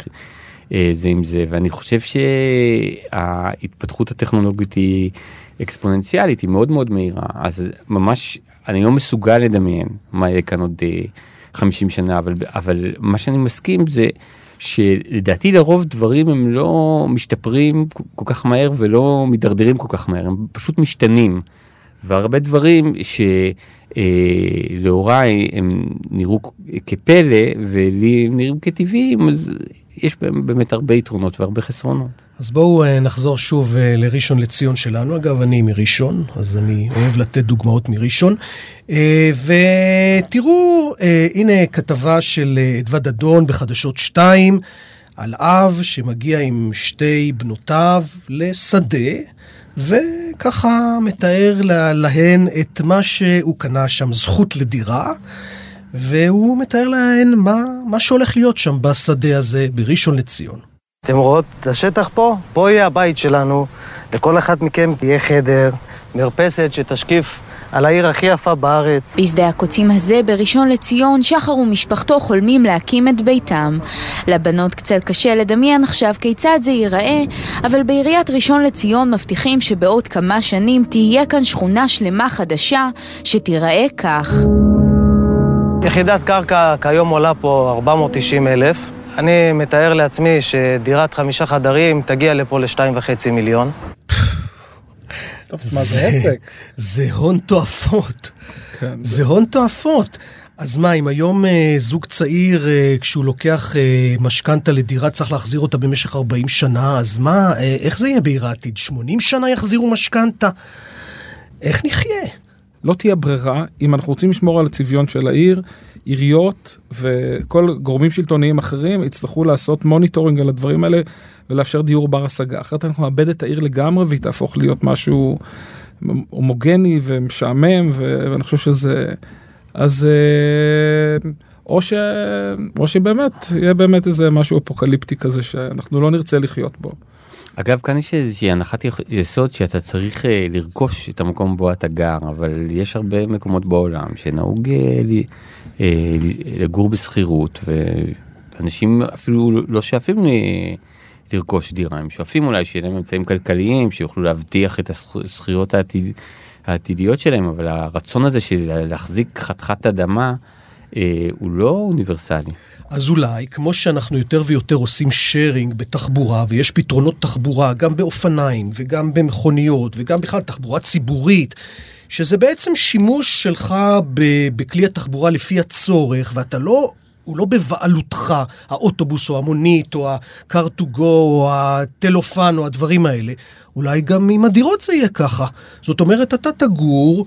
אה, זה עם זה, ואני חושב שההתפתחות הטכנולוגית היא... אקספוננציאלית, היא מאוד מאוד מהירה, אז ממש, אני לא מסוגל לדמיין מה יהיה כאן עוד 50 אה, שנה, אבל, אבל מה שאני מסכים זה שלדעתי לרוב דברים הם לא משתפרים כל כך מהר ולא מידרדרים כל כך מהר, הם פשוט משתנים. והרבה דברים שלהוריי אה, הם נראו כפלא ולי הם נראים כטבעיים, אז יש בהם באמת הרבה יתרונות והרבה חסרונות. אז בואו אה, נחזור שוב אה, לראשון לציון שלנו. אגב, אני מראשון, אז אני אוהב לתת דוגמאות מראשון. ותראו, הנה כתבה של אדווה דדון בחדשות 2 על אב שמגיע עם שתי בנותיו לשדה. וככה מתאר להן את מה שהוא קנה שם, זכות לדירה, והוא מתאר להן מה, מה שהולך להיות שם בשדה הזה בראשון לציון. אתם רואות את השטח פה? פה יהיה הבית שלנו. לכל אחד מכם תהיה חדר, מרפסת שתשקיף על העיר הכי יפה בארץ. בשדה הקוצים הזה, בראשון לציון, שחר ומשפחתו חולמים להקים את ביתם. לבנות קצת קשה לדמיין עכשיו כיצד זה ייראה, אבל בעיריית ראשון לציון מבטיחים שבעוד כמה שנים תהיה כאן שכונה שלמה חדשה שתיראה כך. יחידת קרקע כיום עולה פה 490 אלף. אני מתאר לעצמי שדירת חמישה חדרים תגיע לפה לשתיים וחצי מיליון. טוב, מה זה עסק? זה הון תועפות. כן, זה הון תועפות. אז מה, אם היום אה, זוג צעיר, אה, כשהוא לוקח אה, משכנתה לדירה, צריך להחזיר אותה במשך 40 שנה, אז מה, אה, איך זה יהיה בעיר העתיד? 80 שנה יחזירו משכנתה? איך נחיה? לא תהיה ברירה, אם אנחנו רוצים לשמור על הצביון של העיר, עיריות וכל גורמים שלטוניים אחרים יצטרכו לעשות monitoring על הדברים האלה ולאפשר דיור בר השגה. אחרת אנחנו נאבד את העיר לגמרי והיא תהפוך להיות משהו הומוגני ומשעמם, ואני חושב שזה... אז אה, או, ש... או שבאמת, יהיה באמת איזה משהו אפוקליפטי כזה שאנחנו לא נרצה לחיות בו. אגב, כאן יש איזושהי הנחת יסוד שאתה צריך אה, לרכוש את המקום בו אתה גר, אבל יש הרבה מקומות בעולם שנהוג אה, אה, לגור בשכירות, ואנשים אפילו לא שואפים לרכוש דירה, הם שואפים אולי שיהיה להם אמצעים כלכליים, שיוכלו להבטיח את הזכירות העתיד, העתידיות שלהם, אבל הרצון הזה של להחזיק חתיכת אדמה הוא לא אוניברסלי. אז אולי, כמו שאנחנו יותר ויותר עושים שיירינג בתחבורה, ויש פתרונות תחבורה גם באופניים, וגם במכוניות, וגם בכלל תחבורה ציבורית, שזה בעצם שימוש שלך בכלי התחבורה לפי הצורך, ואתה לא... הוא לא בבעלותך, האוטובוס או המונית או ה-car to go או הטלופן או הדברים האלה. אולי גם עם הדירות זה יהיה ככה. זאת אומרת, אתה תגור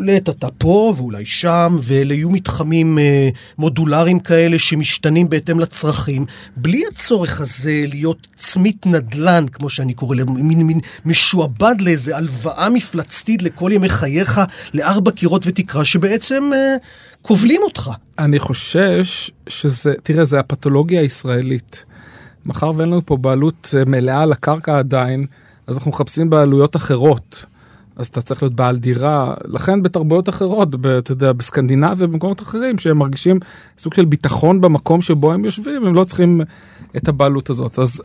לעת אתה פה ואולי שם, ואלה יהיו מתחמים אה, מודולריים כאלה שמשתנים בהתאם לצרכים, בלי הצורך הזה להיות צמית נדל"ן, כמו שאני קורא לזה, מין, מין משועבד לאיזה הלוואה מפלצתית לכל ימי חייך, לארבע קירות ותקרה, שבעצם אה, כובלים אותך. אני חושש שזה, תראה, זה הפתולוגיה הישראלית. מאחר ואין לנו פה בעלות אה, מלאה על הקרקע עדיין, אז אנחנו מחפשים בעלויות אחרות. אז אתה צריך להיות בעל דירה. לכן בתרבויות אחרות, ב, אתה יודע, בסקנדינביה ובמקומות אחרים, שהם מרגישים סוג של ביטחון במקום שבו הם יושבים, הם לא צריכים את הבעלות הזאת. אז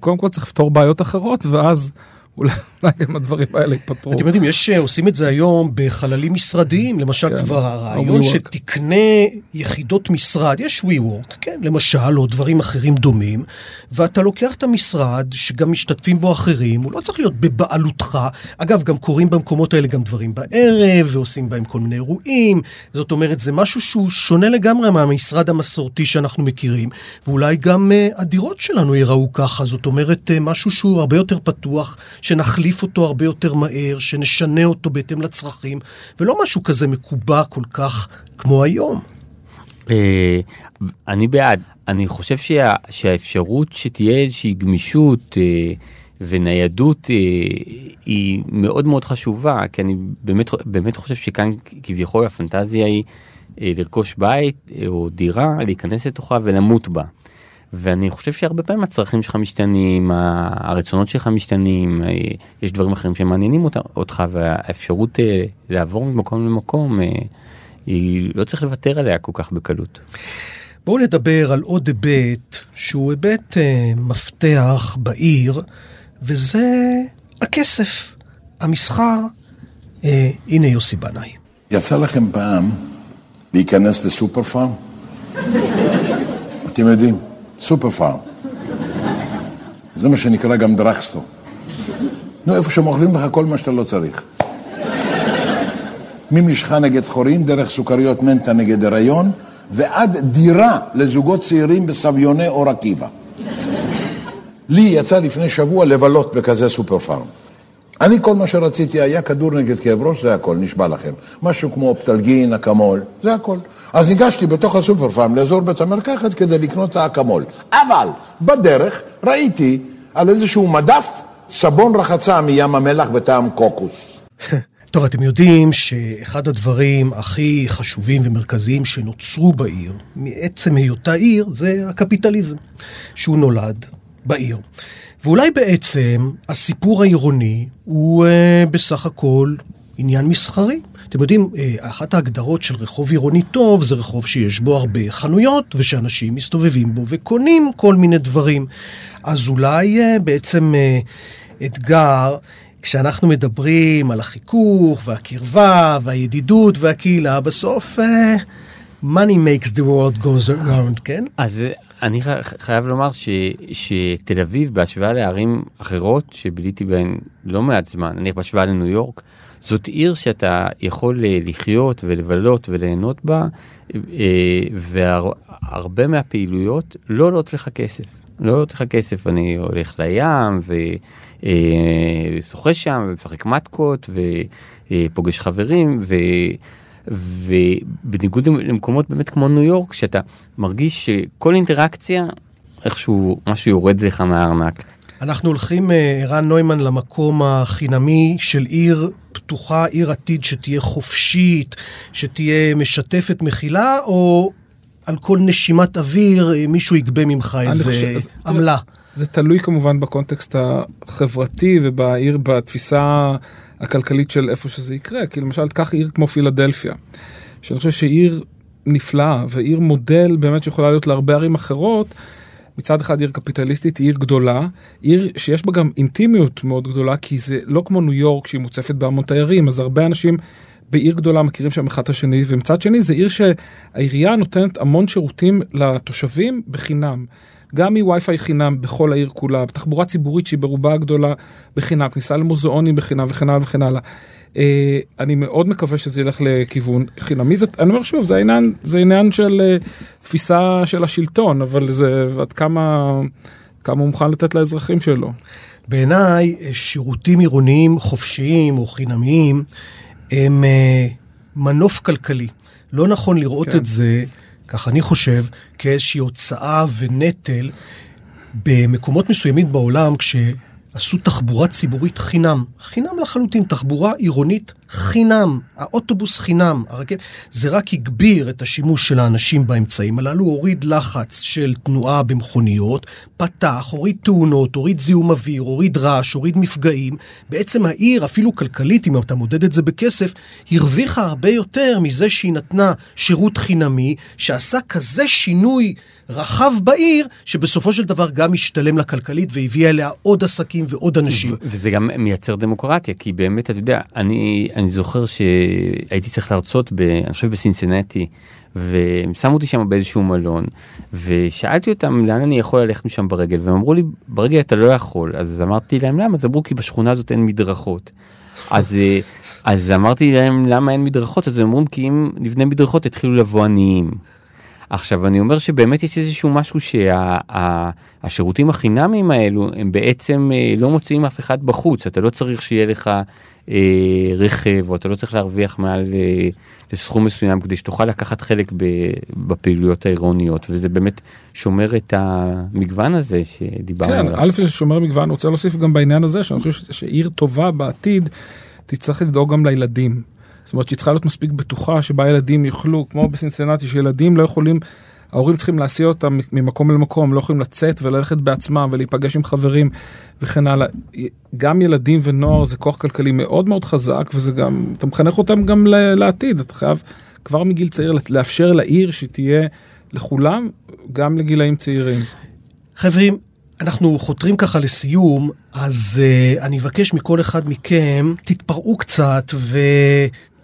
קודם כל צריך לפתור בעיות אחרות, ואז אולי גם הדברים האלה ייפתרו. אתם יודעים, יש, עושים את זה היום בחללים משרדיים, למשל כן. כבר הרעיון שתקנה יחידות משרד, יש WeWork, כן, למשל, או דברים אחרים דומים, ואתה לוקח את המשרד, שגם משתתפים בו אחרים, הוא לא צריך להיות בבעלותך. אגב, גם קורים במקומות האלה גם דברים בערב, ועושים בהם כל מיני אירועים, זאת אומרת, זה משהו שהוא שונה לגמרי מהמשרד המסורתי שאנחנו מכירים, ואולי גם uh, הדירות שלנו ייראו ככה, זאת אומרת, uh, משהו שהוא הרבה יותר פתוח, שנחליף אותו הרבה יותר מהר, שנשנה אותו בהתאם לצרכים, ולא משהו כזה מקובע כל כך כמו היום. אה, אני בעד. אני חושב שה, שהאפשרות שתהיה איזושהי גמישות אה, וניידות אה, היא מאוד מאוד חשובה, כי אני באמת, באמת חושב שכאן כביכול הפנטזיה היא לרכוש בית או דירה, להיכנס לתוכה ולמות בה. ואני חושב שהרבה פעמים הצרכים שלך משתנים, הרצונות שלך משתנים, אה, יש דברים אחרים שמעניינים אותך, והאפשרות אה, לעבור ממקום למקום, אה, היא לא צריך לוותר עליה כל כך בקלות. בואו נדבר על עוד היבט שהוא היבט אה, מפתח בעיר, וזה הכסף, המסחר. אה, הנה יוסי בנאי. יצא לכם פעם להיכנס לסופר פארם? אתם יודעים, סופר פארם. זה מה שנקרא גם דרכסטור. נו, איפה שמוכרים לך כל מה שאתה לא צריך. ממשחה נגד חורים, דרך סוכריות מנטה נגד הריון, ועד דירה לזוגות צעירים בסביוני אור עקיבא. לי יצא לפני שבוע לבלות בכזה סופר פארם. אני, כל מה שרציתי היה כדור נגד כאב ראש, זה הכל, נשבע לכם. משהו כמו אופטלגין, אקמול, זה הכל. אז ניגשתי בתוך הסופר פארם לאזור בית המרקחת כדי לקנות את האקמול. אבל בדרך ראיתי על איזשהו מדף סבון רחצה מים המלח בטעם קוקוס. טוב, אתם יודעים שאחד הדברים הכי חשובים ומרכזיים שנוצרו בעיר, מעצם היותה עיר, זה הקפיטליזם, שהוא נולד בעיר. ואולי בעצם הסיפור העירוני הוא אה, בסך הכל עניין מסחרי. אתם יודעים, אה, אחת ההגדרות של רחוב עירוני טוב זה רחוב שיש בו הרבה חנויות ושאנשים מסתובבים בו וקונים כל מיני דברים. אז אולי אה, בעצם אה, אתגר, כשאנחנו מדברים על החיכוך והקרבה והידידות והקהילה, בסוף אה, money makes the world goes around, כן? אז אני חייב לומר ש, שתל אביב, בהשוואה לערים אחרות שביליתי בהן לא מעט זמן, נניח בהשוואה לניו יורק, זאת עיר שאתה יכול אה, לחיות ולבלות וליהנות בה, אה, והרבה מהפעילויות לא עולות לך כסף. לא עולות לך כסף, אני הולך לים ושוחה אה, שם ומשחק מתקות ופוגש חברים ו... ובניגוד למקומות באמת כמו ניו יורק, שאתה מרגיש שכל אינטראקציה, איכשהו משהו יורד לך מהארנק. אנחנו הולכים, אה, ערן נוימן, למקום החינמי של עיר פתוחה, עיר עתיד שתהיה חופשית, שתהיה משתפת מכילה, או על כל נשימת אוויר אה, מישהו יגבה ממך איזה עמלה? זה תלוי כמובן בקונטקסט החברתי ובעיר, בתפיסה הכלכלית של איפה שזה יקרה. כי למשל, תקח עיר כמו פילדלפיה, שאני חושב שעיר נפלאה, ועיר מודל באמת שיכולה להיות להרבה ערים אחרות. מצד אחד עיר קפיטליסטית, עיר גדולה, עיר שיש בה גם אינטימיות מאוד גדולה, כי זה לא כמו ניו יורק שהיא מוצפת בהמון תיירים, אז הרבה אנשים בעיר גדולה מכירים שם אחד את השני, ומצד שני זה עיר שהעירייה נותנת המון שירותים לתושבים בחינם. גם מווי-פיי חינם בכל העיר כולה, תחבורה ציבורית שהיא ברובה הגדולה בחינם, כניסה למוזיאונים בחינם וכן הלאה וכן הלאה. Uh, אני מאוד מקווה שזה ילך לכיוון חינמי. זה, אני אומר שוב, זה עניין, זה עניין של uh, תפיסה של השלטון, אבל זה עד כמה, כמה הוא מוכן לתת לאזרחים שלו. בעיניי, אה, שירותים עירוניים חופשיים או חינמיים הם uh, מנוף כלכלי. לא נכון לראות כן. את זה כך אני חושב, כאיזושהי הוצאה ונטל במקומות מסוימים בעולם, כש... עשו תחבורה ציבורית חינם. חינם לחלוטין, תחבורה עירונית חינם. האוטובוס חינם. הרכב... זה רק הגביר את השימוש של האנשים באמצעים הללו, הוריד לחץ של תנועה במכוניות, פתח, הוריד תאונות, הוריד זיהום אוויר, הוריד רעש, הוריד מפגעים. בעצם העיר, אפילו כלכלית, אם אתה מודד את זה בכסף, הרוויחה הרבה יותר מזה שהיא נתנה שירות חינמי, שעשה כזה שינוי רחב בעיר, שבסופו של דבר גם השתלם לכלכלית והביא אליה עוד עסקים ועוד אנשים. וזה גם מייצר דמוקרטיה, כי באמת, אתה יודע, אני, אני זוכר שהייתי צריך להרצות, ב, אני חושב בסינסינטי, ושמו אותי שם באיזשהו מלון, ושאלתי אותם לאן אני יכול ללכת משם ברגל, והם אמרו לי, ברגל אתה לא יכול. אז אמרתי להם, למה? אז אמרו, כי בשכונה הזאת אין מדרכות. אז... אז אמרתי להם למה אין מדרכות אז הם אומרים כי אם נבנה מדרכות יתחילו לבוא עניים. עכשיו אני אומר שבאמת יש איזשהו משהו שהשירותים שה, החינמיים האלו הם בעצם אה, לא מוציאים אף אחד בחוץ אתה לא צריך שיהיה לך אה, רכב או אתה לא צריך להרוויח מעל אה, לסכום מסוים כדי שתוכל לקחת חלק ב, בפעילויות העירוניות וזה באמת שומר את המגוון הזה שדיברנו כן, עליו. כן, א' זה שומר מגוון, רוצה להוסיף גם בעניין הזה שאני חושב שעיר טובה בעתיד תצטרך לדאוג גם לילדים. זאת אומרת שהיא צריכה להיות מספיק בטוחה שבה ילדים יוכלו, כמו בסינסנטי, שילדים לא יכולים, ההורים צריכים להסיע אותם ממקום למקום, לא יכולים לצאת וללכת בעצמם ולהיפגש עם חברים וכן הלאה. גם ילדים ונוער זה כוח כלכלי מאוד מאוד חזק, וזה גם, אתה מחנך אותם גם לעתיד, אתה חייב כבר מגיל צעיר לאפשר לעיר שתהיה לכולם, גם לגילאים צעירים. חברים, אנחנו חותרים ככה לסיום, אז uh, אני אבקש מכל אחד מכם, תתפרעו קצת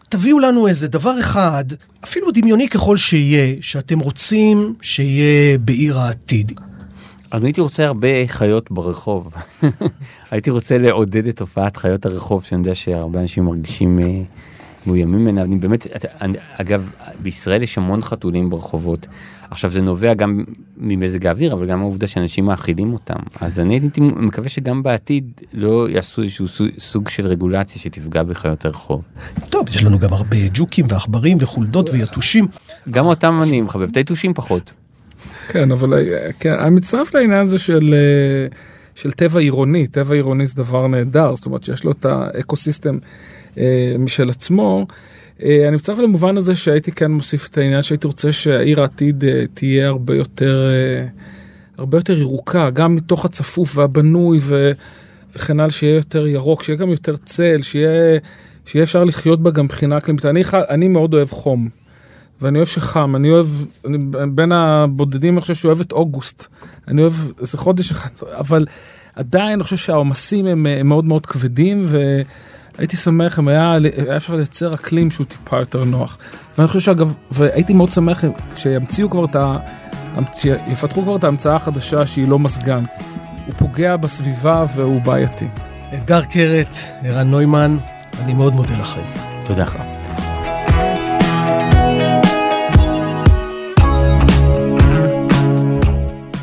ותביאו לנו איזה דבר אחד, אפילו דמיוני ככל שיהיה, שאתם רוצים שיהיה בעיר העתיד. אני הייתי רוצה הרבה חיות ברחוב. הייתי רוצה לעודד את תופעת חיות הרחוב, שאני יודע שהרבה אנשים מרגישים אה, מאוימים ממנה. אני באמת, אני, אגב, בישראל יש המון חתולים ברחובות. עכשיו זה נובע גם ממזג האוויר, אבל גם העובדה שאנשים מאכילים אותם. אז אני הייתי מקווה שגם בעתיד לא יעשו איזשהו סוג של רגולציה שתפגע בחיות הרחוב. טוב, יש לנו גם הרבה ג'וקים ועכברים וחולדות ויתושים. גם אותם אני מחבב, את היתושים פחות. כן, אבל כן, אני מצטרף לעניין הזה של... של טבע עירוני, טבע עירוני זה דבר נהדר, זאת אומרת שיש לו את האקוסיסטם אה, משל עצמו. אה, אני מצטרף למובן הזה שהייתי כן מוסיף את העניין שהייתי רוצה שהעיר העתיד אה, תהיה הרבה יותר, אה, הרבה יותר ירוקה, גם מתוך הצפוף והבנוי ו... וכן הלאה, שיהיה יותר ירוק, שיהיה גם יותר צל, שיהיה, שיהיה אפשר לחיות בה גם מבחינה אקלימית. אני, אני מאוד אוהב חום, ואני אוהב שחם, אני אוהב, אני בין הבודדים, אני חושב שאוהב את אוגוסט. אני אוהב, זה חודש אחד, אבל עדיין אני חושב שהעומסים הם, הם מאוד מאוד כבדים, ו... הייתי שמח אם היה, היה אפשר לייצר אקלים שהוא טיפה יותר נוח. ואני חושב שאגב, והייתי מאוד שמח שימציאו כבר את ה... שיפתחו כבר את ההמצאה החדשה שהיא לא מזגן. הוא פוגע בסביבה והוא בעייתי. אתגר קרת, ערן נוימן, אני מאוד מודה לכם. תודה לך.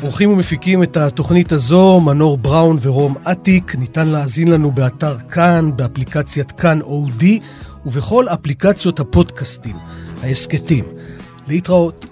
עורכים ומפיקים את התוכנית הזו, מנור בראון ורום אטיק. ניתן להאזין לנו באתר כאן, באפליקציית כאן אודי, ובכל אפליקציות הפודקאסטים, ההסכתים. להתראות.